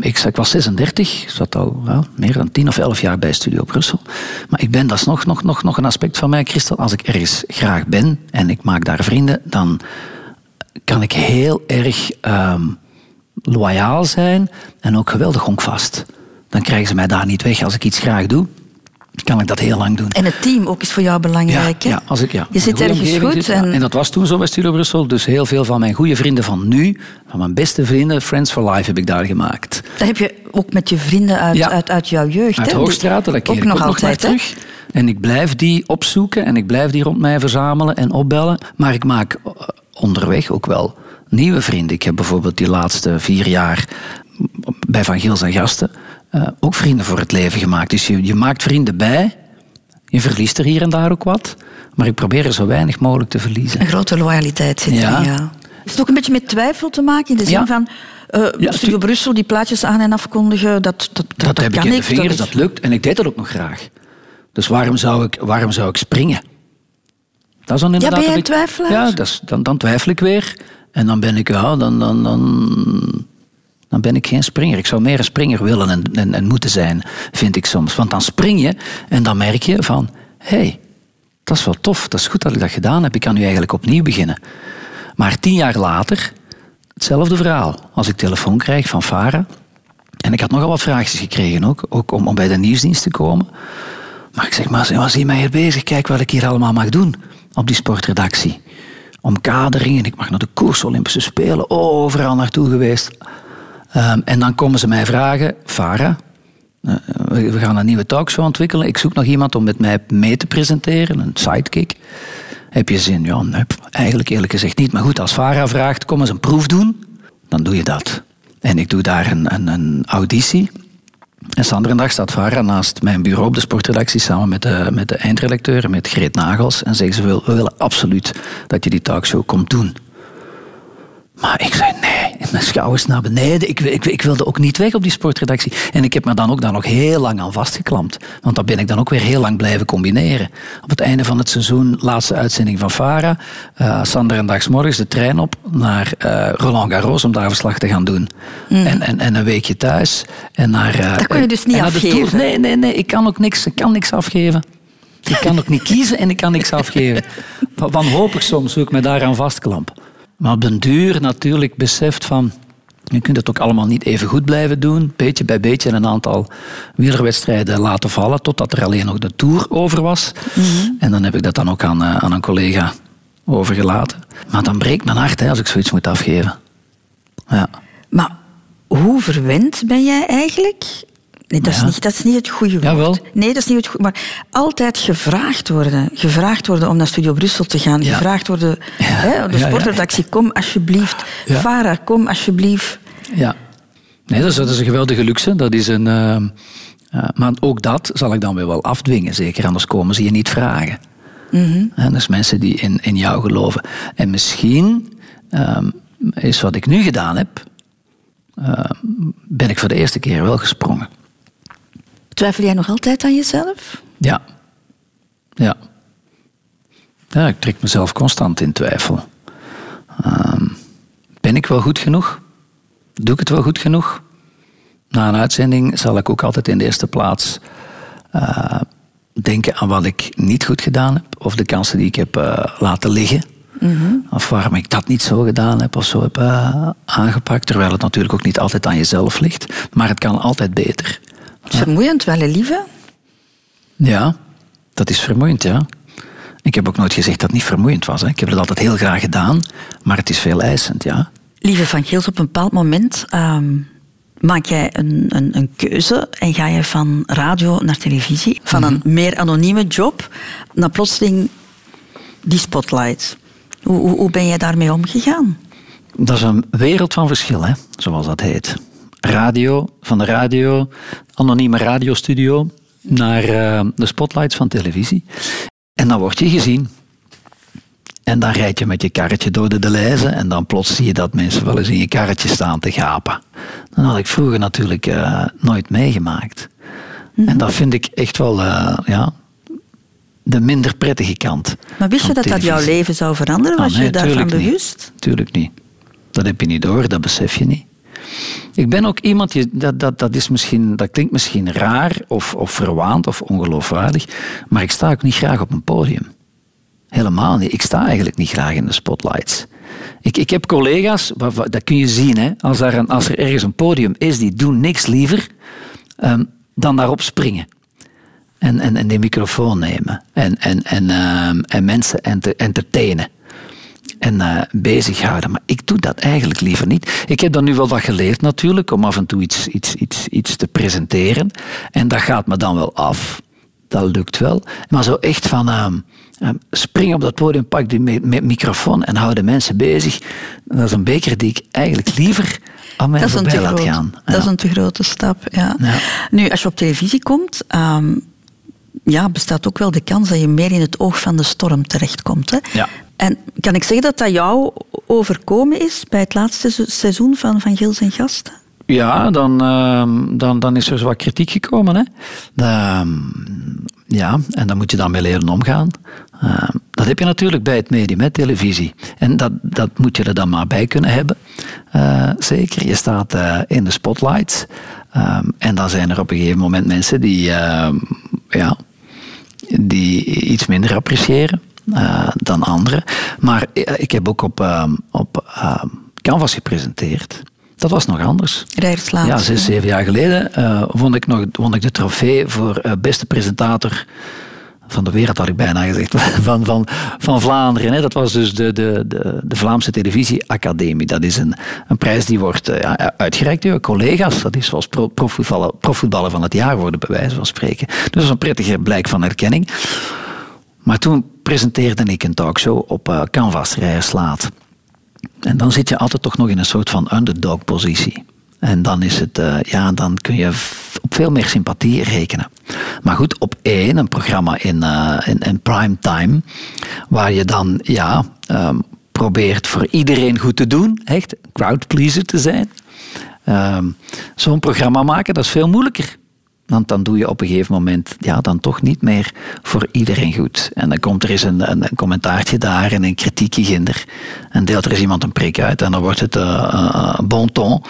Ik, was 36, zat al well, meer dan 10 of 11 jaar bij Studio Brussel. Maar ik ben, dat is nog, nog, nog, nog een aspect van mij, Christel. Als ik ergens graag ben en ik maak daar vrienden, dan kan ik heel erg um, loyaal zijn en ook geweldig honkvast. Dan krijgen ze mij daar niet weg als ik iets graag doe kan ik dat heel lang doen. En het team ook is voor jou belangrijk, ja, Ja, als ik, ja. Je zit ergens goed. en... en... dat was toen zo bij Studio Brussel. Dus heel veel van mijn goede vrienden van nu, van mijn beste vrienden, Friends for Life, heb ik daar gemaakt. Dat heb je ook met je vrienden uit, ja. uit, uit jouw jeugd. Uit Hoogstraat, dat keer ook ik nog ook altijd terug. En ik blijf die opzoeken en ik blijf die rond mij verzamelen en opbellen. Maar ik maak eh, onderweg ook wel nieuwe vrienden. Ik heb bijvoorbeeld die laatste vier jaar bij Van Giels en Gasten uh, ook vrienden voor het leven gemaakt. Dus je, je maakt vrienden bij, je verliest er hier en daar ook wat, maar ik probeer er zo weinig mogelijk te verliezen. Een grote loyaliteit zit ja. erin, ja. Is het ook een beetje met twijfel te maken in de zin ja. van uh, ja, Studio Brussel die plaatjes aan en afkondigen, dat, dat, dat, dat, heb kan ik in de vingers, dat lukt en ik deed dat ook nog graag. Dus waarom zou ik, waarom zou ik springen? Dat is dan inderdaad ja, ben je twijfelaar? Ja, dat is, dan, dan twijfel ik weer. En dan ben ik, ja, dan, dan, dan, dan ben ik geen springer. Ik zou meer een springer willen en, en, en moeten zijn, vind ik soms. Want dan spring je en dan merk je van, hé, hey, dat is wel tof, dat is goed dat ik dat gedaan heb. Ik kan nu eigenlijk opnieuw beginnen. Maar tien jaar later, hetzelfde verhaal. Als ik telefoon krijg van Vara, en ik had nogal wat vraagjes gekregen ook, ook om, om bij de nieuwsdienst te komen. Maar ik zeg, maar was hier mij hier bezig? Kijk wat ik hier allemaal mag doen op die sportredactie. Omkadering en ik mag naar de koers Olympische Spelen, overal naartoe geweest. Um, en dan komen ze mij vragen, Vara, uh, we gaan een nieuwe talkshow ontwikkelen. Ik zoek nog iemand om met mij mee te presenteren, een sidekick. Heb je zin? Ja, nee, eigenlijk eerlijk gezegd niet. Maar goed, als Vara vraagt, kom eens een proef doen, dan doe je dat. En ik doe daar een, een, een auditie. En andere dag staat Vara naast mijn bureau op de sportredactie samen met de, met de eindredacteur, met Greet Nagels. En zeggen ze, we willen absoluut dat je die talkshow komt doen. Maar ik zei nee, mijn schouders naar beneden. Ik, ik, ik, wilde ook niet weg op die sportredactie. En ik heb me dan ook daar nog heel lang aan vastgeklampt. Want dat ben ik dan ook weer heel lang blijven combineren. Op het einde van het seizoen, laatste uitzending van Vara. Uh, Sander en dagsmorgens de trein op naar uh, Roland Garros om daar verslag te gaan doen. Mm. En, en, en een weekje thuis. En naar, uh, dat kon je dus niet afgeven? Nee, nee, nee. Ik kan ook niks, ik kan niks afgeven. Ik kan ook niet kiezen en ik kan niks afgeven. (laughs) Wanhopig soms hoe ik me daaraan vastklamp. Maar op den duur natuurlijk beseft van... Je kunt het ook allemaal niet even goed blijven doen. Beetje bij beetje een aantal wielerwedstrijden laten vallen. Totdat er alleen nog de Tour over was. Mm -hmm. En dan heb ik dat dan ook aan, uh, aan een collega overgelaten. Maar dan breekt mijn hart hè, als ik zoiets moet afgeven. Ja. Maar hoe verwend ben jij eigenlijk Nee, dat, is niet, dat is niet het goede woord. Jawel. Nee, dat is niet het goede Maar altijd gevraagd worden. Gevraagd worden om naar Studio Brussel te gaan. Ja. Gevraagd worden... Ja. Hè, de sportredactie, kom alsjeblieft. Vara, kom alsjeblieft. Ja. Nee, dat is, dat is een geweldige luxe. Dat is een... Uh, uh, maar ook dat zal ik dan weer wel afdwingen. Zeker, anders komen ze je niet vragen. Mm -hmm. En dus mensen die in, in jou geloven. En misschien um, is wat ik nu gedaan heb... Uh, ben ik voor de eerste keer wel gesprongen. Twijfel jij nog altijd aan jezelf? Ja. Ja. Ja, ik trek mezelf constant in twijfel. Um, ben ik wel goed genoeg? Doe ik het wel goed genoeg? Na een uitzending zal ik ook altijd in de eerste plaats uh, denken aan wat ik niet goed gedaan heb, of de kansen die ik heb uh, laten liggen. Mm Of waarom ik dat niet zo gedaan heb of zo heb uh, aangepakt. Terwijl het natuurlijk ook niet altijd aan jezelf ligt. Maar het kan altijd beter. Het is vermoeiend wel, lieve? Ja, dat is vermoeiend, ja. Ik heb ook nooit gezegd dat het niet vermoeiend was. Hè. Ik heb het altijd heel graag gedaan, maar het is veel eisend, ja. Lieve Van Geels, op een bepaald moment um, maak jij een, een, een, keuze en ga je van radio naar televisie, van mm -hmm. een meer anonieme job naar plotseling die spotlight. Hoe, hoe, hoe ben jij daarmee omgegaan? Dat is een wereld van verschil, hè, zoals dat heet. Radio, van de radio, anonieme radiostudio, naar uh, de spotlights van televisie. En dan word je gezien. En dan rijd je met je karretje door de Deleuze en dan plots zie je dat mensen wel eens in je karretje staan te gapen. Dat had ik vroeger natuurlijk uh, nooit meegemaakt. Mm -hmm. En dat vind ik echt wel, uh, ja, de minder prettige kant. Maar wist je dat televisie. dat jouw leven zou veranderen? Was ah, nee, je daarvan bewust? Niet. Tuurlijk niet. Dat heb je niet door, dat besef je niet. Ik ben ook iemand, dat, dat, dat, is misschien, dat klinkt misschien raar of, of verwaand of ongeloofwaardig, maar ik sta ook niet graag op een podium. Helemaal niet. Ik sta eigenlijk niet graag in de spotlights. Ik, ik heb collega's, dat kun je zien, hè, als, er een, als er ergens een podium is, die doen niks liever um, dan daarop springen. En, en, en die microfoon nemen. En, en, en, um, en mensen enter, entertainen en uh, bezighouden. Maar ik doe dat eigenlijk liever niet. Ik heb dan nu wel wat geleerd natuurlijk, om af en toe iets, iets, iets, iets te presenteren. En dat gaat me dan wel af. Dat lukt wel. Maar zo echt van uh, spring op dat podium, pak die microfoon en hou de mensen bezig. Dat is een beker die ik eigenlijk liever aan mij voorbij laat gaan. Dat is een te grote stap, ja. ja. Nu, als je op televisie komt... Um, ja, bestaat ook wel de kans dat je meer in het oog van de storm terechtkomt. Hè? Ja. En kan ik zeggen dat dat jou overkomen is bij het laatste seizoen van Van Gils en Gasten? Ja, dan, uh, dan, dan is er zo wat kritiek gekomen. Hè. Uh, ja, en dan moet je dan mee leren omgaan. Uh, dat heb je natuurlijk bij het medium, hè, televisie. En dat, dat moet je er dan maar bij kunnen hebben. Uh, zeker, je staat uh, in de spotlights. en dan zijn er op een gegeven moment mensen die, ja, die iets minder appreciëren. Uh, dan anderen. Maar ik heb ook op, uh, op uh, Canvas gepresenteerd. Dat was nog anders. Rijderslaat. Ja, zes, zeven jaar geleden won, ik nog, won ik de trofee voor beste presentator van de wereld, had ik bijna gezegd, (laughs) van, van, van Vlaanderen. Hè. Dat was dus de, de, de, de Vlaamse Televisieacademie. Dat is een, een prijs die wordt ja, uitgereikt door collega's. Dat is zoals pro, profvoetballer, profvoetballer van het jaar worden, bij wijze van spreken. Dus dat is een prettige blijk van erkenning. Maar toen presenteerde ik een talkshow op uh, Canvas Rijerslaat. En dan zit je altijd toch nog in een soort van underdog-positie. En dan is het, uh, ja, dan kun je op veel meer sympathie rekenen. Maar goed, op één, een programma in, uh, in, in prime time, waar je dan, ja, um, probeert voor iedereen goed te doen, echt crowdpleaser te zijn. Um, Zo'n programma maken, dat is veel moeilijker. Want dan doe je op een gegeven moment ja, dan toch niet meer voor iedereen goed. En dan komt er eens een, een, een commentaartje daar en een kritiekje ginder. En deelt er eens iemand een prik uit. En dan wordt het uh, bon ton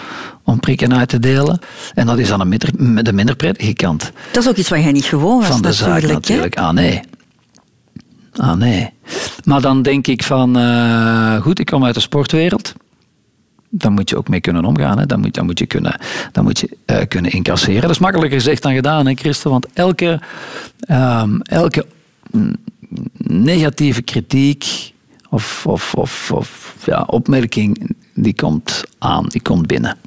om prikken uit te delen. En dat is dan een minder, de minder prettige kant. Dat is ook iets wat jij niet gewoon was Van de zaak natuurlijk. Ah nee. Ah nee. Maar dan denk ik van, uh, goed, ik kom uit de sportwereld dan moet je ook mee kunnen omgaan. Hè. Dan, moet, dan moet je, kunnen, dan moet je uh, kunnen incasseren. Dat is makkelijker gezegd dan gedaan, hè, Christen? Want elke, um, elke negatieve kritiek of, of, of, of ja, opmerking, die komt aan, die komt binnen.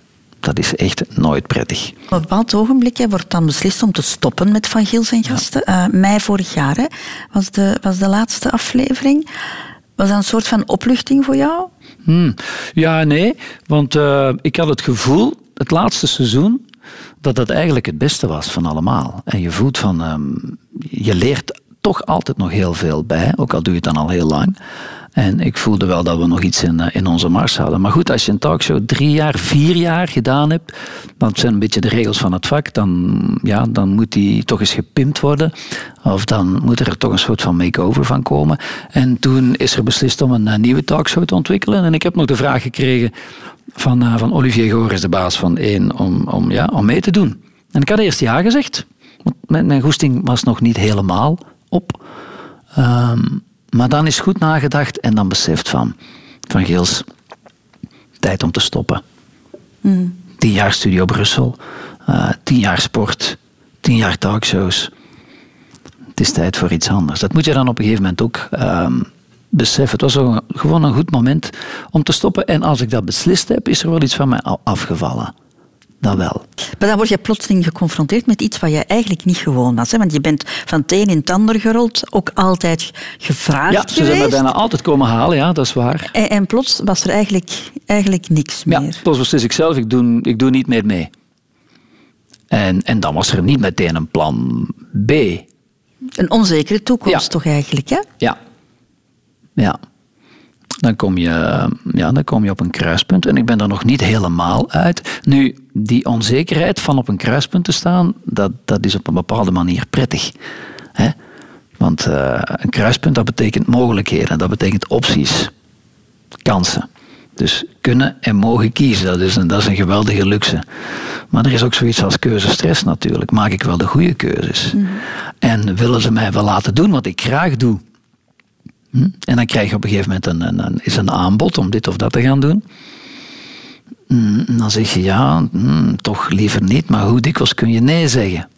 Dat is echt nooit prettig. Op een bepaald ogenblik hè, wordt dan beslist om te stoppen met Van Giel zijn gasten. Ja. Uh, mei vorig jaar hè, was, de, was de laatste aflevering. Was dat een soort van opluchting voor jou? Hmm. Ja, nee. Want uh, ik had het gevoel, het laatste seizoen, dat dat eigenlijk het beste was van allemaal. En je voelt van, um, je leert toch altijd nog heel veel bij, ook al doe je het dan al heel lang. En ik voelde wel dat we nog iets in, in onze mars hadden. Maar goed, als je een talkshow drie jaar, vier jaar gedaan hebt, dat zijn een beetje de regels van het vak, dan, ja, dan moet die toch eens gepimpt worden. Of dan moet er toch een soort van make-over van komen. En toen is er beslist om een, nieuwe talkshow te ontwikkelen. En ik heb nog de vraag gekregen van, uh, van Olivier Goris, de baas van één, om, om, ja, om mee te doen. En ik had eerst ja gezegd. Want mijn, goesting was nog niet helemaal op. Um, maar dan is goed nagedacht en dan beseft van, van Gils, tijd om te stoppen. Mm. Tien jaar Studio Brussel, uh, tien jaar sport, tien jaar talkshows. Het is tijd voor iets anders. Dat moet je dan op een gegeven moment ook um, beseffen. Het was gewoon een goed moment om te stoppen. En als ik dat beslist heb, is er wel iets van mij afgevallen dat wel. Maar dan word je plotseling geconfronteerd met iets wat je eigenlijk niet gewoon was. Hè? Want je bent van het een in het ander gerold, ook altijd gevraagd Ja, ze zijn me bijna altijd komen halen, ja, dat is waar. En, en plots was er eigenlijk, eigenlijk niks meer. Ja, plots beslis ik zelf, ik doe, ik doe niet meer mee. En, en dan was er niet meteen een plan B. Een onzekere toekomst toch eigenlijk, hè? Ja. Ja dan kom, je, ja, dan kom je op een kruispunt. En ik ben er nog niet helemaal uit. Nu, die onzekerheid van op een kruispunt te staan, dat, dat is op een bepaalde manier prettig. Hè? Want uh, een kruispunt, dat betekent mogelijkheden, dat betekent opties, kansen. Dus kunnen en mogen kiezen, dat is, een, dat is een geweldige luxe. Maar er is ook zoiets als keuzestress natuurlijk. Maak ik wel de goede keuzes? Mm En willen ze mij wel laten doen wat ik graag doe? Hm? En dan krijg je op een gegeven moment een, een, is een aanbod om dit of dat te gaan doen. Hm, dan zeg je ja, hm, toch liever niet, maar hoe dikwijls kun je nee zeggen?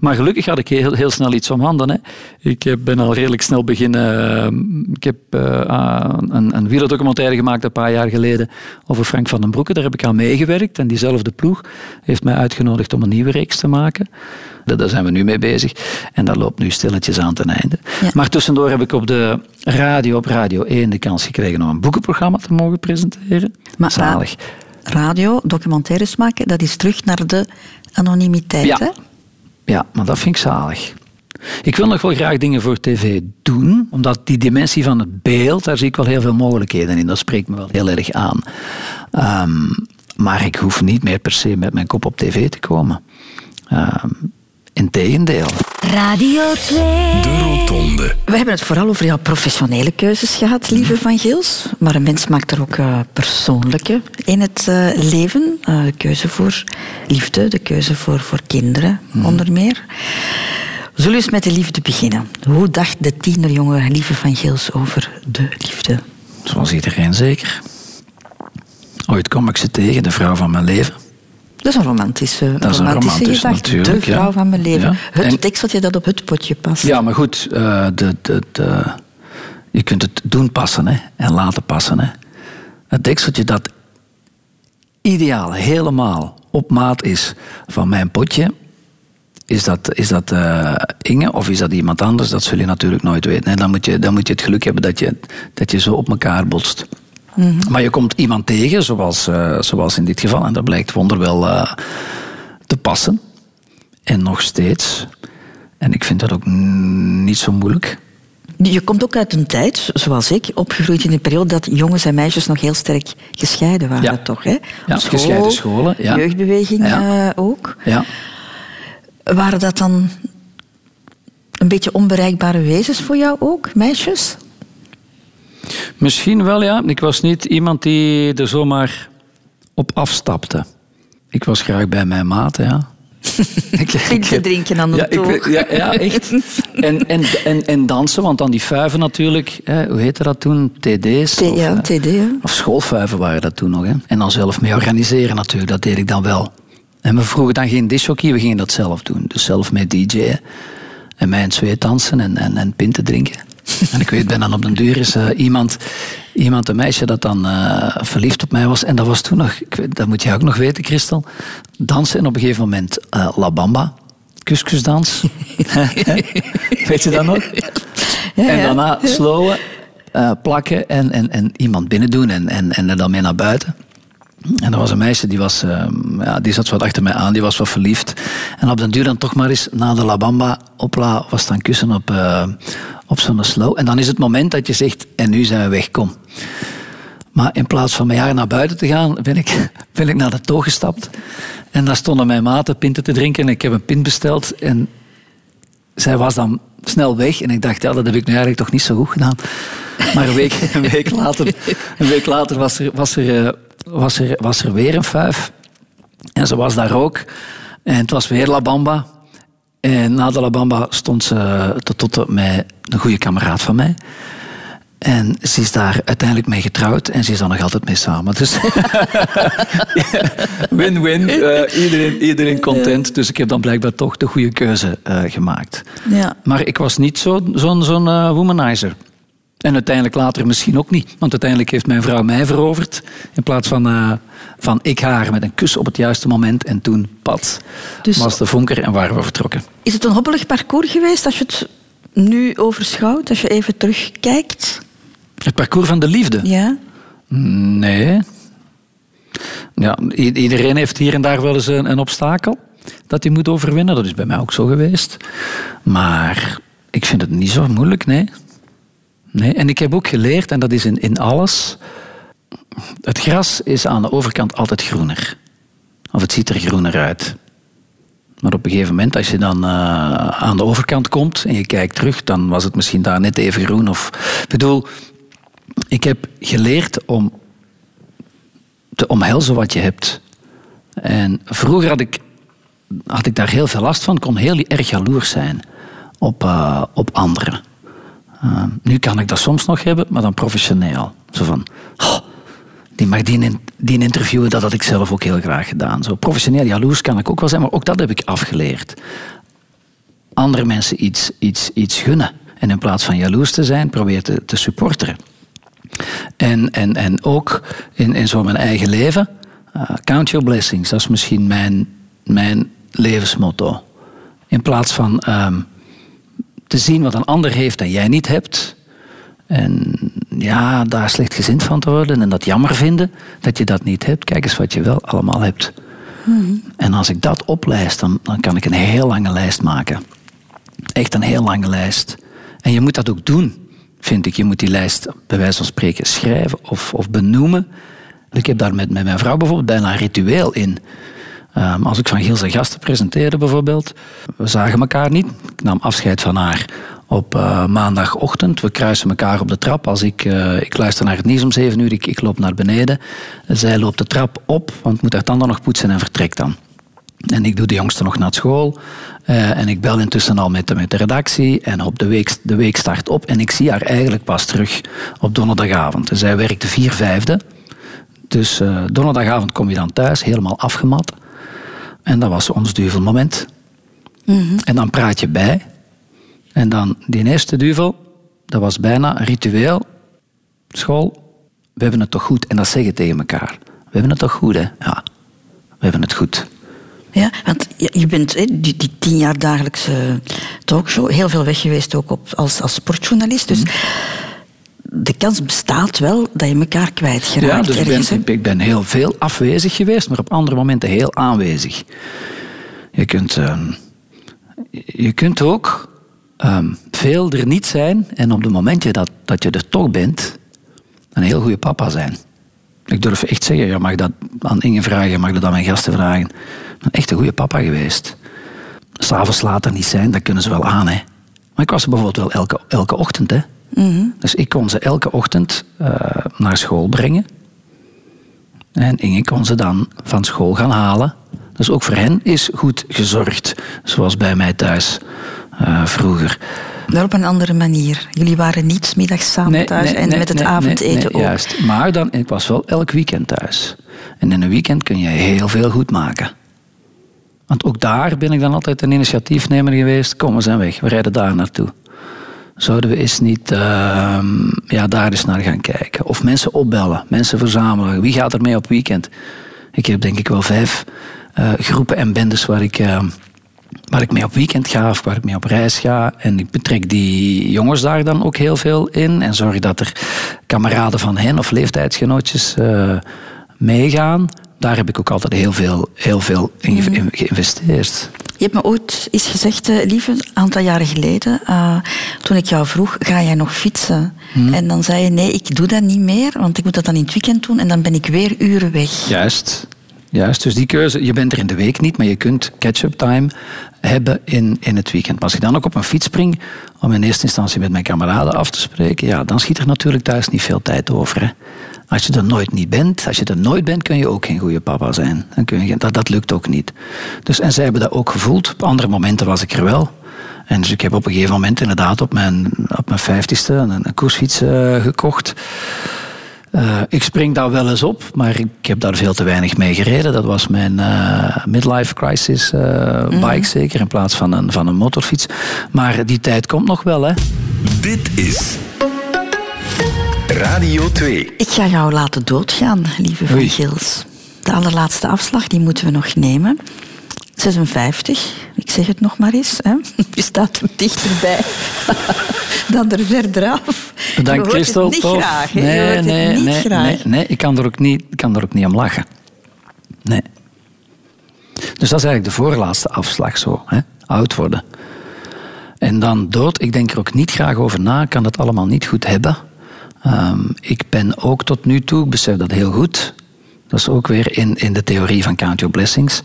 Maar gelukkig had ik heel, heel snel iets om handen. Hè. Ik ben al redelijk snel beginnen. Eh, ik heb uh, een, een wielerdocumentaire gemaakt een paar jaar geleden over Frank van den Broeke. Daar heb ik aan meegewerkt. En diezelfde ploeg heeft mij uitgenodigd om een nieuwe reeks te maken. Daar zijn we nu mee bezig. En dat loopt nu stilletjes aan ten einde. Maar tussendoor heb ik op de radio, op Radio 1, de kans gekregen om een boekenprogramma te mogen presenteren. Maar Zalig. Radio, documentaires maken, dat is terug naar de anonimiteit. Ja. Hè? Ja, maar dat vind ik zalig. Ik wil nog wel graag dingen voor tv doen, omdat die dimensie van het beeld, daar zie ik wel heel veel mogelijkheden in. Dat spreekt me wel heel erg aan. Um, maar ik hoef niet meer per se met mijn kop op tv te komen. Um, Integendeel. Radio 2. De Rotonde. We hebben het vooral over jouw professionele keuzes gehad, lieve Van Gils. Maar een mens maakt er ook uh, persoonlijke in het uh, leven. Uh, de keuze voor liefde, de keuze voor, voor kinderen, mm. onder meer. Zullen we eens met de liefde beginnen? Hoe dacht de tienerjonge lieve Van Gils over de liefde? Zoals iedereen zeker. Ooit kom ik ze tegen, de vrouw van mijn leven. Dat is een romantische, dat is een romantische gedachte. De vrouw van mijn leven. Ja. Het tekseltje dat op het potje past. Ja, maar goed, uh, de, de, de, je kunt het doen passen hè, en laten passen. Hè. Het dekseltje dat ideaal, helemaal op maat is van mijn potje, is dat, is dat uh, Inge of is dat iemand anders? Dat zul je natuurlijk nooit weten. Hè. Dan, moet je, dan moet je het geluk hebben dat je, dat je zo op elkaar botst. Mhm. Maar je komt iemand tegen, zoals, uh, zoals in dit geval, en dat blijkt wonderwel uh, te passen. En nog steeds. En ik vind dat ook niet zo moeilijk. Je komt ook uit een tijd, zoals ik, opgegroeid in een periode dat jongens en meisjes nog heel sterk gescheiden waren, ja. toch? Hè? Ja, School, gescheiden scholen. Ja. Jeugdbeweging. Uh, ook. Ja. Waren dat dan een beetje onbereikbare wezens voor jou ook, meisjes? Misschien wel, ja. Ik was niet iemand die er zomaar op afstapte. Ik was graag bij mijn maat, ja. (laughs) te drinken aan de ja, toog. ja, ja, echt. En, en, en, en dansen, want dan die vuiven natuurlijk. Hè, hoe heette dat toen? TD's? T, ja, of, TD. Ja. Of schoolvuiven waren dat toen nog. Hè. En dan zelf mee organiseren natuurlijk, dat deed ik dan wel. En we vroegen dan geen dishockey, we gingen dat zelf doen. Dus zelf mee DJ'en. En mij in zweet dansen en, en, en pinten drinken. (laughs) En ik weet, ben dan op den duur is uh, iemand, iemand, een meisje dat dan uh, verliefd op mij was. En dat was toen nog, weet, dat moet je ook nog weten, Christel. Dansen en op een gegeven moment uh, La Bamba. Kuskusdans. (laughs) weet je dat nog? Ja, en daarna slowen, plakken en, en, en iemand binnen doen en, en, en er dan mee naar buiten. En er was een meisje, die, was, uh, ja, die zat wat achter mij aan, die was wat verliefd. En op den duur dan toch maar eens na de La Bamba, opla, was dan kussen op, uh, op zo'n slow. En dan is het moment dat je zegt, en nu zijn we weg, kom. Maar in plaats van mijn jaar naar buiten te gaan, ben ik, (laughs) ben ik naar de toog gestapt. En daar stonden mijn maten pinten te drinken. En ik heb een pint besteld. En zij was dan snel weg. En ik dacht, ja, dat heb ik nu eigenlijk toch niet zo goed gedaan. Maar een week, (laughs) een week, later, een week later was er, was, er, eh, was, er, was er weer een vijf. En ze was daar ook. En het was weer La Bamba. En na de La Bamba stond ze tot, tot met een goede kameraad van mij. En ze is daar uiteindelijk mee getrouwd en ze is dan nog altijd mee samen. Dus (laughs) win-win, uh, iedereen, iedereen content. Dus ik heb dan blijkbaar toch de goede keuze uh, gemaakt. Ja. Maar ik was niet zo'n zo, zo uh, womanizer. En uiteindelijk later misschien ook niet. Want uiteindelijk heeft mijn vrouw mij veroverd. In plaats van, van ik haar met een kus op het juiste moment. En toen, pad, dus, was de vonker en waren we vertrokken. Is het een hobbelig parcours geweest als je het nu overschouwt? Als je even terugkijkt? Het parcours van de liefde? Ja. Nee. Ja, iedereen heeft hier en daar wel eens een, een obstakel dat hij moet overwinnen. Dat is bij mij ook zo geweest. Maar ik vind het niet zo moeilijk, nee. Nee. En ik heb ook geleerd, en dat is in, in alles... Het gras is aan de overkant altijd groener. Of het ziet er groener uit. Maar op een gegeven moment, als je dan uh, aan de overkant komt en je kijkt terug, dan was het misschien daar net even groen. Of, ik bedoel, ik heb geleerd om te omhelzen wat je hebt. En vroeger had ik, had ik daar heel veel last van, kon heel erg jaloers zijn op, uh, op anderen. Uh, nu kan ik dat soms nog hebben, maar dan professioneel. Zo van, oh, die mag die, die interviewen, dat had ik zelf ook heel graag gedaan. Zo professioneel jaloers kan ik ook wel zijn, maar ook dat heb ik afgeleerd. Andere mensen iets, iets, iets gunnen. En in plaats van jaloers te zijn, probeer te, te supporteren. En, en, en ook in, in zo mijn eigen leven. Uh, count your blessings, dat is misschien mijn, mijn levensmotto. In plaats van um, te zien wat een ander heeft en jij niet hebt. En ja, daar slechtgezind van te worden en dat jammer vinden dat je dat niet hebt. Kijk eens wat je wel allemaal hebt. Mm En als ik dat oplijst, dan, dan kan ik een heel lange lijst maken. Echt een heel lange lijst. En je moet dat ook doen vind ik. Je moet die lijst bij wijze van spreken schrijven of, of benoemen. Ik heb daar met, met mijn vrouw bijvoorbeeld bijna een ritueel in. Um, als ik van Giel zijn gasten presenteerde bijvoorbeeld, we zagen elkaar niet. Ik nam afscheid van haar op uh, maandagochtend. We kruisen elkaar op de trap. Als ik, uh, ik luister naar het nieuws om zeven uur, ik, ik loop naar beneden. Zij loopt de trap op, want moet haar tanden nog poetsen en vertrekt dan. En ik doe de jongste nog naar school. Uh, en ik bel intussen al met de, met de redactie. En op de week, de week start op. En ik zie haar eigenlijk pas terug op donderdagavond. Dus zij werkte vier vijfde. Dus donderdagavond kom je dan thuis, helemaal afgemat. En dat was ons duvelmoment. Mm -hmm. En dan praat je bij. En dan die eerste duvel, dat was bijna een ritueel. School, we hebben het toch goed. En dat zeggen tegen elkaar. We hebben het toch goed, hè? Ja, we hebben het goed. Ja, want je bent die, die tien jaar dagelijkse talkshow heel veel weg geweest ook op, als, als sportjournalist. Dus de kans bestaat wel dat je elkaar kwijtgeraakt. Ja, dus ik ben, ik ben heel veel afwezig geweest, maar op andere momenten heel aanwezig. Je kunt, uh, je kunt ook um, veel er niet zijn en op het momentje dat, dat je er toch bent, een heel goede papa zijn. Ik durf echt zeggen, je mag dat aan Inge vragen, je mag dat aan mijn gasten vragen. Een echt een goede papa geweest. S'avonds later niet zijn, dat kunnen ze wel aan. Hè. Maar ik was er bijvoorbeeld wel elke, elke ochtend. Hè. Mm Dus ik kon ze elke ochtend uh, naar school brengen. En Inge kon ze dan van school gaan halen. Dus ook voor hen is goed gezorgd, zoals bij mij thuis uh, vroeger. Wel op een andere manier. Jullie waren niet middags samen nee, thuis nee, en nee, met het avondeten ook. Juist. Maar dan, ik was wel elk weekend thuis. En in een weekend kun je heel veel goed maken. Want ook daar ben ik dan altijd een initiatiefnemer geweest. Kom, we zijn weg, we rijden daar naartoe. Zouden we eens niet uh, ja, daar eens naar gaan kijken? Of mensen opbellen, mensen verzamelen. Wie gaat er mee op weekend? Ik heb denk ik wel vijf uh, groepen en bendes waar ik, uh, waar ik mee op weekend ga of waar ik mee op reis ga. En ik betrek die jongens daar dan ook heel veel in. En zorg dat er kameraden van hen of leeftijdsgenootjes uh, meegaan daar heb ik ook altijd heel veel, heel veel in mhm. geïnvesteerd. Je hebt me ooit eens gezegd, uh, lieve, een aantal jaren geleden, uh, toen ik jou vroeg, ga jij nog fietsen? Hmm. En dan zei je, nee, ik doe dat niet meer, want ik moet dat dan in het weekend doen en dan ben ik weer uren weg. Juist. Juist, dus die keuze, je bent er in de week niet, maar je kunt catch-up time hebben in, in het weekend. Maar als ik dan ook op een fiets spring, om in eerste instantie met mijn kameraden af te spreken, ja, dan schiet er natuurlijk thuis niet veel tijd over. Hè. Als je er nooit niet bent, als je er nooit bent, kun je ook geen goede papa zijn. Dan kun je, dat, dat lukt ook niet. Dus, en zij hebben dat ook gevoeld. Op andere momenten was ik er wel. En dus ik heb op een gegeven moment inderdaad op mijn, op mijn vijftigste een, een koersfiets uh, gekocht. Uh, ik spring daar wel eens op, maar ik heb daar veel te weinig mee gereden. Dat was mijn uh, midlife crisis uh, bike zeker, in plaats van een, van een motorfiets. Maar die tijd komt nog wel, hè. Dit is Radio 2. Ik ga jou laten doodgaan, lieve Van Gils. De allerlaatste afslag, die moeten we nog nemen. 56, ik zeg het nog maar eens. Hè. (laughs) Je staat er dichterbij (laughs) dan er verder af. Bedankt, Christel. niet graag. Hè? Nee, nee, niet nee, graag. nee, nee, ik kan er ook niet, ik kan er ook niet om lachen. Nee. Dus dat is eigenlijk de voorlaatste afslag zo. Hè? Oud worden. En dan dood, ik denk er ook niet graag over na, ik kan dat allemaal niet goed hebben. Um, ik ben ook tot nu toe, ik besef dat heel goed, dat is ook weer in, in de theorie van Count Blessings,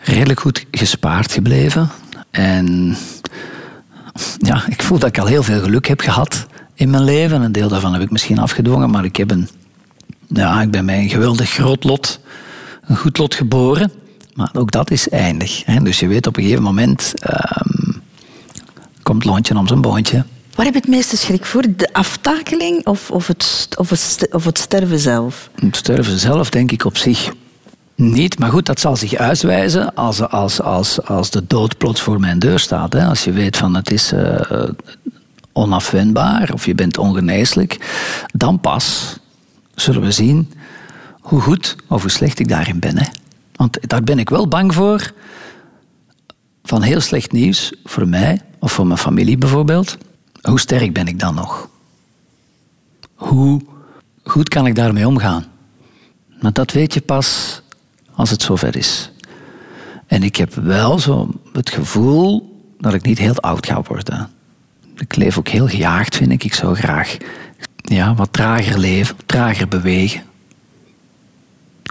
redelijk goed gespaard gebleven. En ja, ik voel dat ik al heel veel geluk heb gehad in mijn leven. Een deel daarvan heb ik misschien afgedwongen, maar ik, heb een, ja, ik ben bij een geweldig groot lot, een goed lot geboren. Maar ook dat is eindig. Hè? Dus je weet op een gegeven moment um, komt lontje om zijn boontje. Waar heb je het meeste schrik voor? De aftakeling of, of, het, of, het, of het sterven zelf? Het sterven zelf denk ik op zich niet. Maar goed, dat zal zich uitwijzen als, als, als, als de dood plots voor mijn deur staat. Hè. Als je weet van het is uh, onafwendbaar of je bent ongeneeslijk, dan pas zullen we zien hoe goed of hoe slecht ik daarin ben. Hè. Want daar ben ik wel bang voor van heel slecht nieuws voor mij of voor mijn familie bijvoorbeeld. Hoe sterk ben ik dan nog? Hoe goed kan ik daarmee omgaan? Maar dat weet je pas als het zover is. En ik heb wel zo het gevoel dat ik niet heel oud ga worden. Ik leef ook heel gejaagd, vind ik. Ik zou graag ja, wat trager leven, trager bewegen.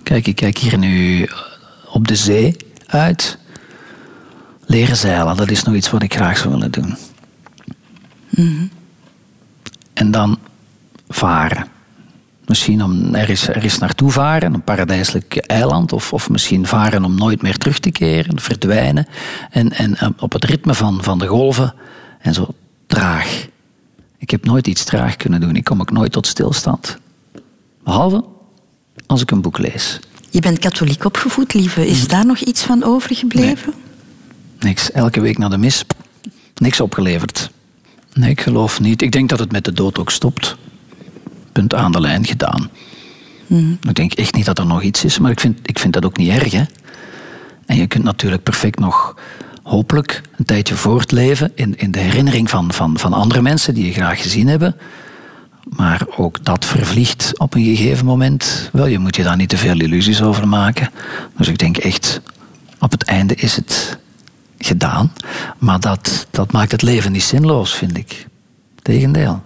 Kijk, ik kijk hier nu op de zee uit. Leren zeilen, dat is nog iets wat ik graag zou willen doen. Mm En dan varen. Misschien om ergens, ergens naartoe varen, een paradijselijk eiland, of, of misschien varen om nooit meer terug te keren, verdwijnen. En, en eh, op het ritme van, van de golven en zo traag. Ik heb nooit iets traag kunnen doen. Ik kom ook nooit tot stilstand. Behalve als ik een boek lees. Je bent katholiek opgevoed, lieve. Is daar nog iets van overgebleven? Nee. Niks. Elke week naar de mis. Niks opgeleverd. Nee, ik geloof niet. Ik denk dat het met de dood ook stopt punt aan de lijn gedaan. Mm. Ik denk echt niet dat er nog iets is, maar ik vind, ik vind dat ook niet erg. Hè? En je kunt natuurlijk perfect nog hopelijk een tijdje voortleven in, in de herinnering van, van, van andere mensen die je graag gezien hebben. Maar ook dat vervliegt op een gegeven moment. Wel, je moet je daar niet te veel illusies over maken. Dus ik denk echt, op het einde is het gedaan. Maar dat, dat maakt het leven niet zinloos, vind ik. Tegendeel.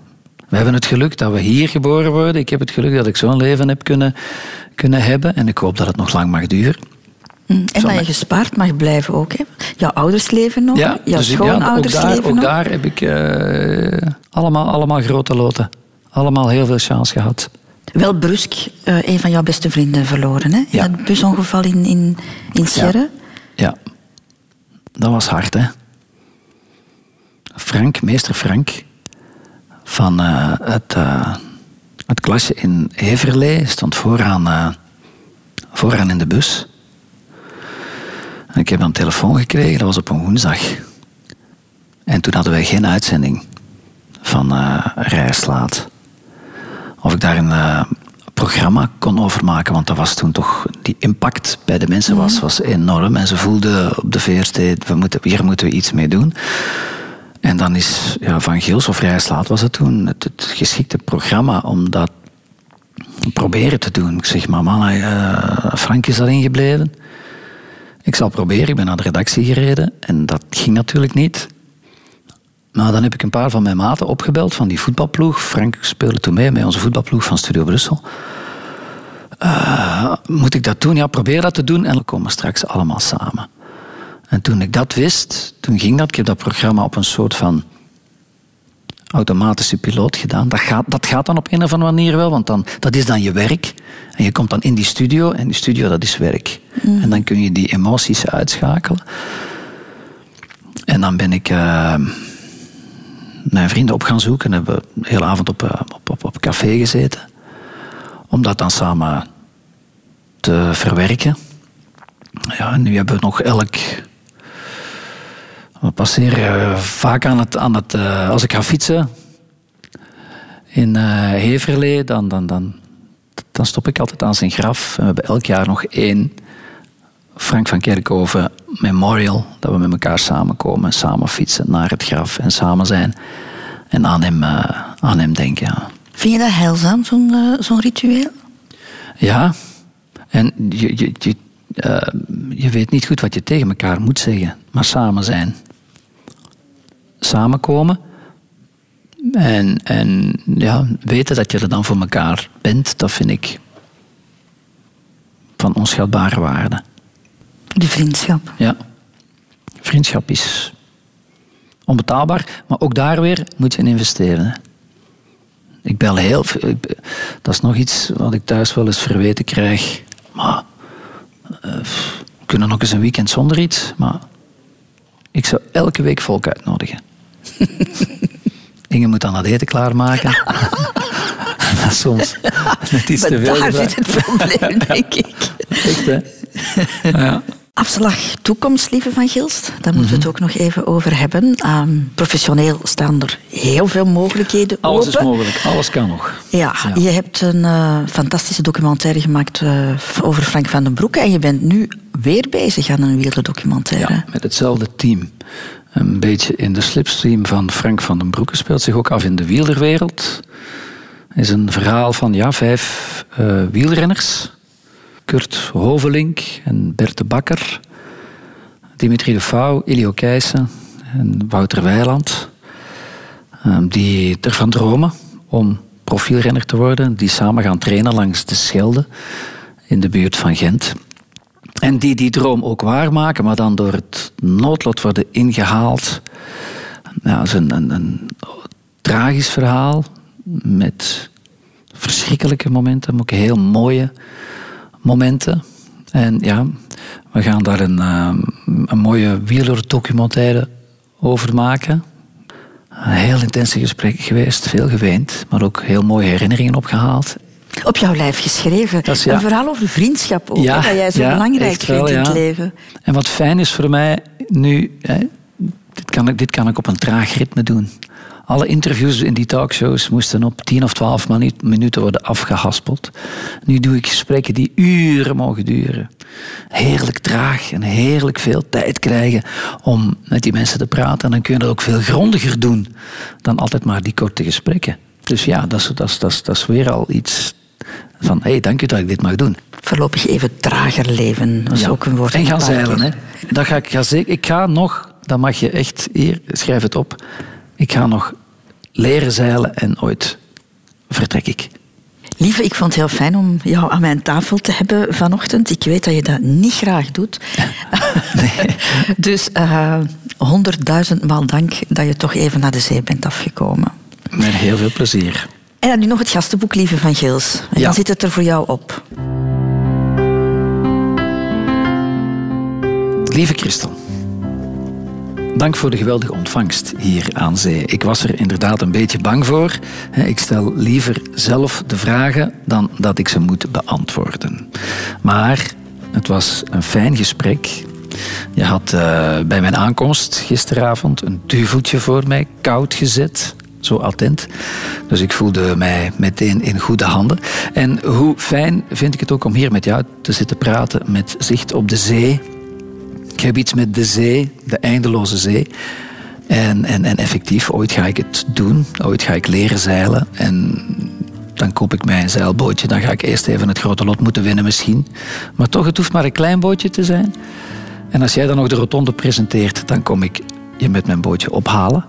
We hebben het geluk dat we hier geboren worden. Ik heb het geluk dat ik zo'n leven heb kunnen, kunnen hebben. En ik hoop dat het nog lang mag duren. Mm, en dat je gespaard mag blijven ook. Hè? Jouw ouders leven nog. Ja, jouw dus schoonouders ja, ook daar, leven ook nog. daar heb ik uh, allemaal, allemaal grote loten. Allemaal heel veel chance gehad. Wel brusk uh, een van jouw beste vrienden verloren. Hè? In ja. dat busongeval in, in, in ja. Dat was hard hè. Frank, meester Frank, van uh, het, uh, het klasje in Heverlee. Stond vooraan, uh, vooraan in de bus. Ik heb een telefoon gekregen, dat was op een woensdag. En toen hadden wij geen uitzending van uh, Rijslaat. Of ik daar een programma kon over maken, want dat was toen toch... Die impact bij de mensen was, was enorm. En ze voelden op de VRT, we moeten, hier moeten we iets mee doen. En dan is ja, Van Gils of Rijslaat was het toen het, het, geschikte programma om dat proberen te doen. Ik zeg, mama, uh, Frank is daarin gebleven. Ik zal proberen. Ik ben naar de redactie gereden en dat ging natuurlijk niet. Maar dan heb ik een paar van mijn maten opgebeld van die voetbalploeg. Frank speelde toen mee met onze voetbalploeg van Studio Brussel. Uh, moet ik dat doen? Ja, probeer dat te doen en dan komen we straks allemaal samen. En toen ik dat wist, toen ging dat. Ik heb dat programma op een soort van automatische piloot gedaan. Dat gaat, dat gaat dan op een of andere manier wel, want dan, dat is dan je werk. En je komt dan in die studio en die studio dat is werk. Mm. En dan kun je die emoties uitschakelen. En dan ben ik uh, mijn vrienden op gaan zoeken. En hebben de hele avond op, uh, op, op, op café gezeten. Om dat dan samen te verwerken. Ja, nu hebben we nog elk we passeren eh, vaak aan het, aan het uh, als ik ga fietsen in Heverlee, dan, dan, dan, dan stop ik altijd aan zijn graf. En we hebben elk jaar nog één Frank van Kerkhoven memorial, dat we met elkaar samenkomen, samen fietsen naar het graf en samen zijn en aan hem, uh, aan hem denken. Ja. Vind je dat heilzaam, zo'n zo'n ritueel? Ja, en je, je, je, je weet niet goed wat je tegen elkaar moet zeggen, maar samen zijn samenkomen. En, en ja, weten dat je er dan voor elkaar bent, dat vind ik van onschatbare waarde. De vriendschap. Ja. Vriendschap is onbetaalbaar, maar ook daar weer moet je in investeren. Ik bel heel veel. Dat is nog iets wat ik thuis wel eens verweten krijg. Maar uh, we kunnen nog eens een weekend zonder iets. Maar ik zou elke week volk uitnodigen. (laughs) Inge moet dan het eten klaarmaken. (laughs) soms net iets te veel. Daar zit het probleem, denk ik. Echt, hè? (laughs) Ja. Afslag toekomst, lieve Van Gilst. Daar moeten we het ook nog even over hebben. Ehm, professioneel staan er heel veel mogelijkheden Alles open. is mogelijk, alles kan nog. Ja, je hebt een uh, fantastische documentaire gemaakt uh, over Frank van den Broeke en je bent nu weer bezig aan een wielerdocumentaire. Ja, met hetzelfde team een beetje in de slipstream van Frank van den Broeke speelt zich ook af in de wielerwereld. Is een verhaal van ja, vijf uh, wielrenners. Kurt Hovelink en Bert de Bakker. Dimitri de Vouw, Ilio Keijsen en Wouter Weiland. Um, die ervan dromen om profielrenner te worden. Die samen gaan trainen langs de Schelde in de buurt van Gent. En die die droom ook waarmaken, maar dan door het noodlot worden ingehaald. Nou, is een, een, een tragisch verhaal met verschrikkelijke momenten, maar ook heel mooie momenten. En ja, we gaan daar een, uh, een mooie wielerdocumentaire over maken. Een heel intense gesprek geweest, veel geweend, maar ook heel mooie herinneringen opgehaald. Op jouw lijf geschreven. Is, ja. Een verhaal over vriendschap ook, ja, dat jij zo ja, belangrijk vindt in het leven. En wat fijn is voor mij nu, hè, dit, kan ik, dit kan ik op een traag ritme doen. Alle interviews in die talkshows moesten op 10 of 12 minuten worden afgehaspeld. Nu doe ik gesprekken die uren mogen duren. Heerlijk traag en heerlijk veel tijd krijgen om met die mensen te praten. En dan kun je dat ook veel grondiger doen dan altijd maar die korte gesprekken. Dus ja, dat is, dat is, dat is, dat is weer al iets van, hé, hey, dank u dat ik dit mag doen. Voorlopig even trager leven, dat is ook een woord. En gaan zeilen, hè. Dat ga ik, ga zeker, ik ga nog, dat mag je echt, hier, schrijf het op. Ik ga nog leren zeilen en ooit vertrek ik. Lieve, ik vond het heel fijn om jou aan mijn tafel te hebben vanochtend. Ik weet dat je dat niet graag doet. (laughs) Nee. (laughs) dus honderdduizend uh, maal dank dat je toch even naar de zee bent afgekomen. Met heel veel plezier. En dan nu nog het gastenboek, lieve van Gils. En ja. dan zit het er voor jou op. Lieve Christel. Dank voor de geweldige ontvangst hier aan zee. Ik was er inderdaad een beetje bang voor. Ik stel liever zelf de vragen dan dat ik ze moet beantwoorden. Maar het was een fijn gesprek. Je had uh, bij mijn aankomst gisteravond een duveltje voor mij koud gezet zo attent. Dus ik voelde mij meteen in goede handen. En hoe fijn vind ik het ook om hier met jou te zitten praten met zicht op de zee. Ik heb iets met de zee, de eindeloze zee. En, en, en effectief, ooit ga ik het doen. Ooit ga ik leren zeilen. En dan koop ik mij een zeilbootje. Dan ga ik eerst even het grote lot moeten winnen misschien. Maar toch, het hoeft maar een klein bootje te zijn. En als jij dan nog de rotonde presenteert, dan kom ik je met mijn bootje ophalen.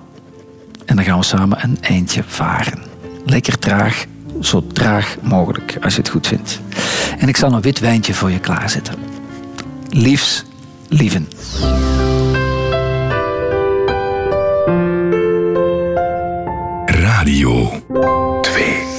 En dan gaan we samen een eindje varen. Lekker traag, zo traag mogelijk, als je het goed vindt. En ik zal een wit wijntje voor je klaarzetten. Liefs, Lieven. Radio 2.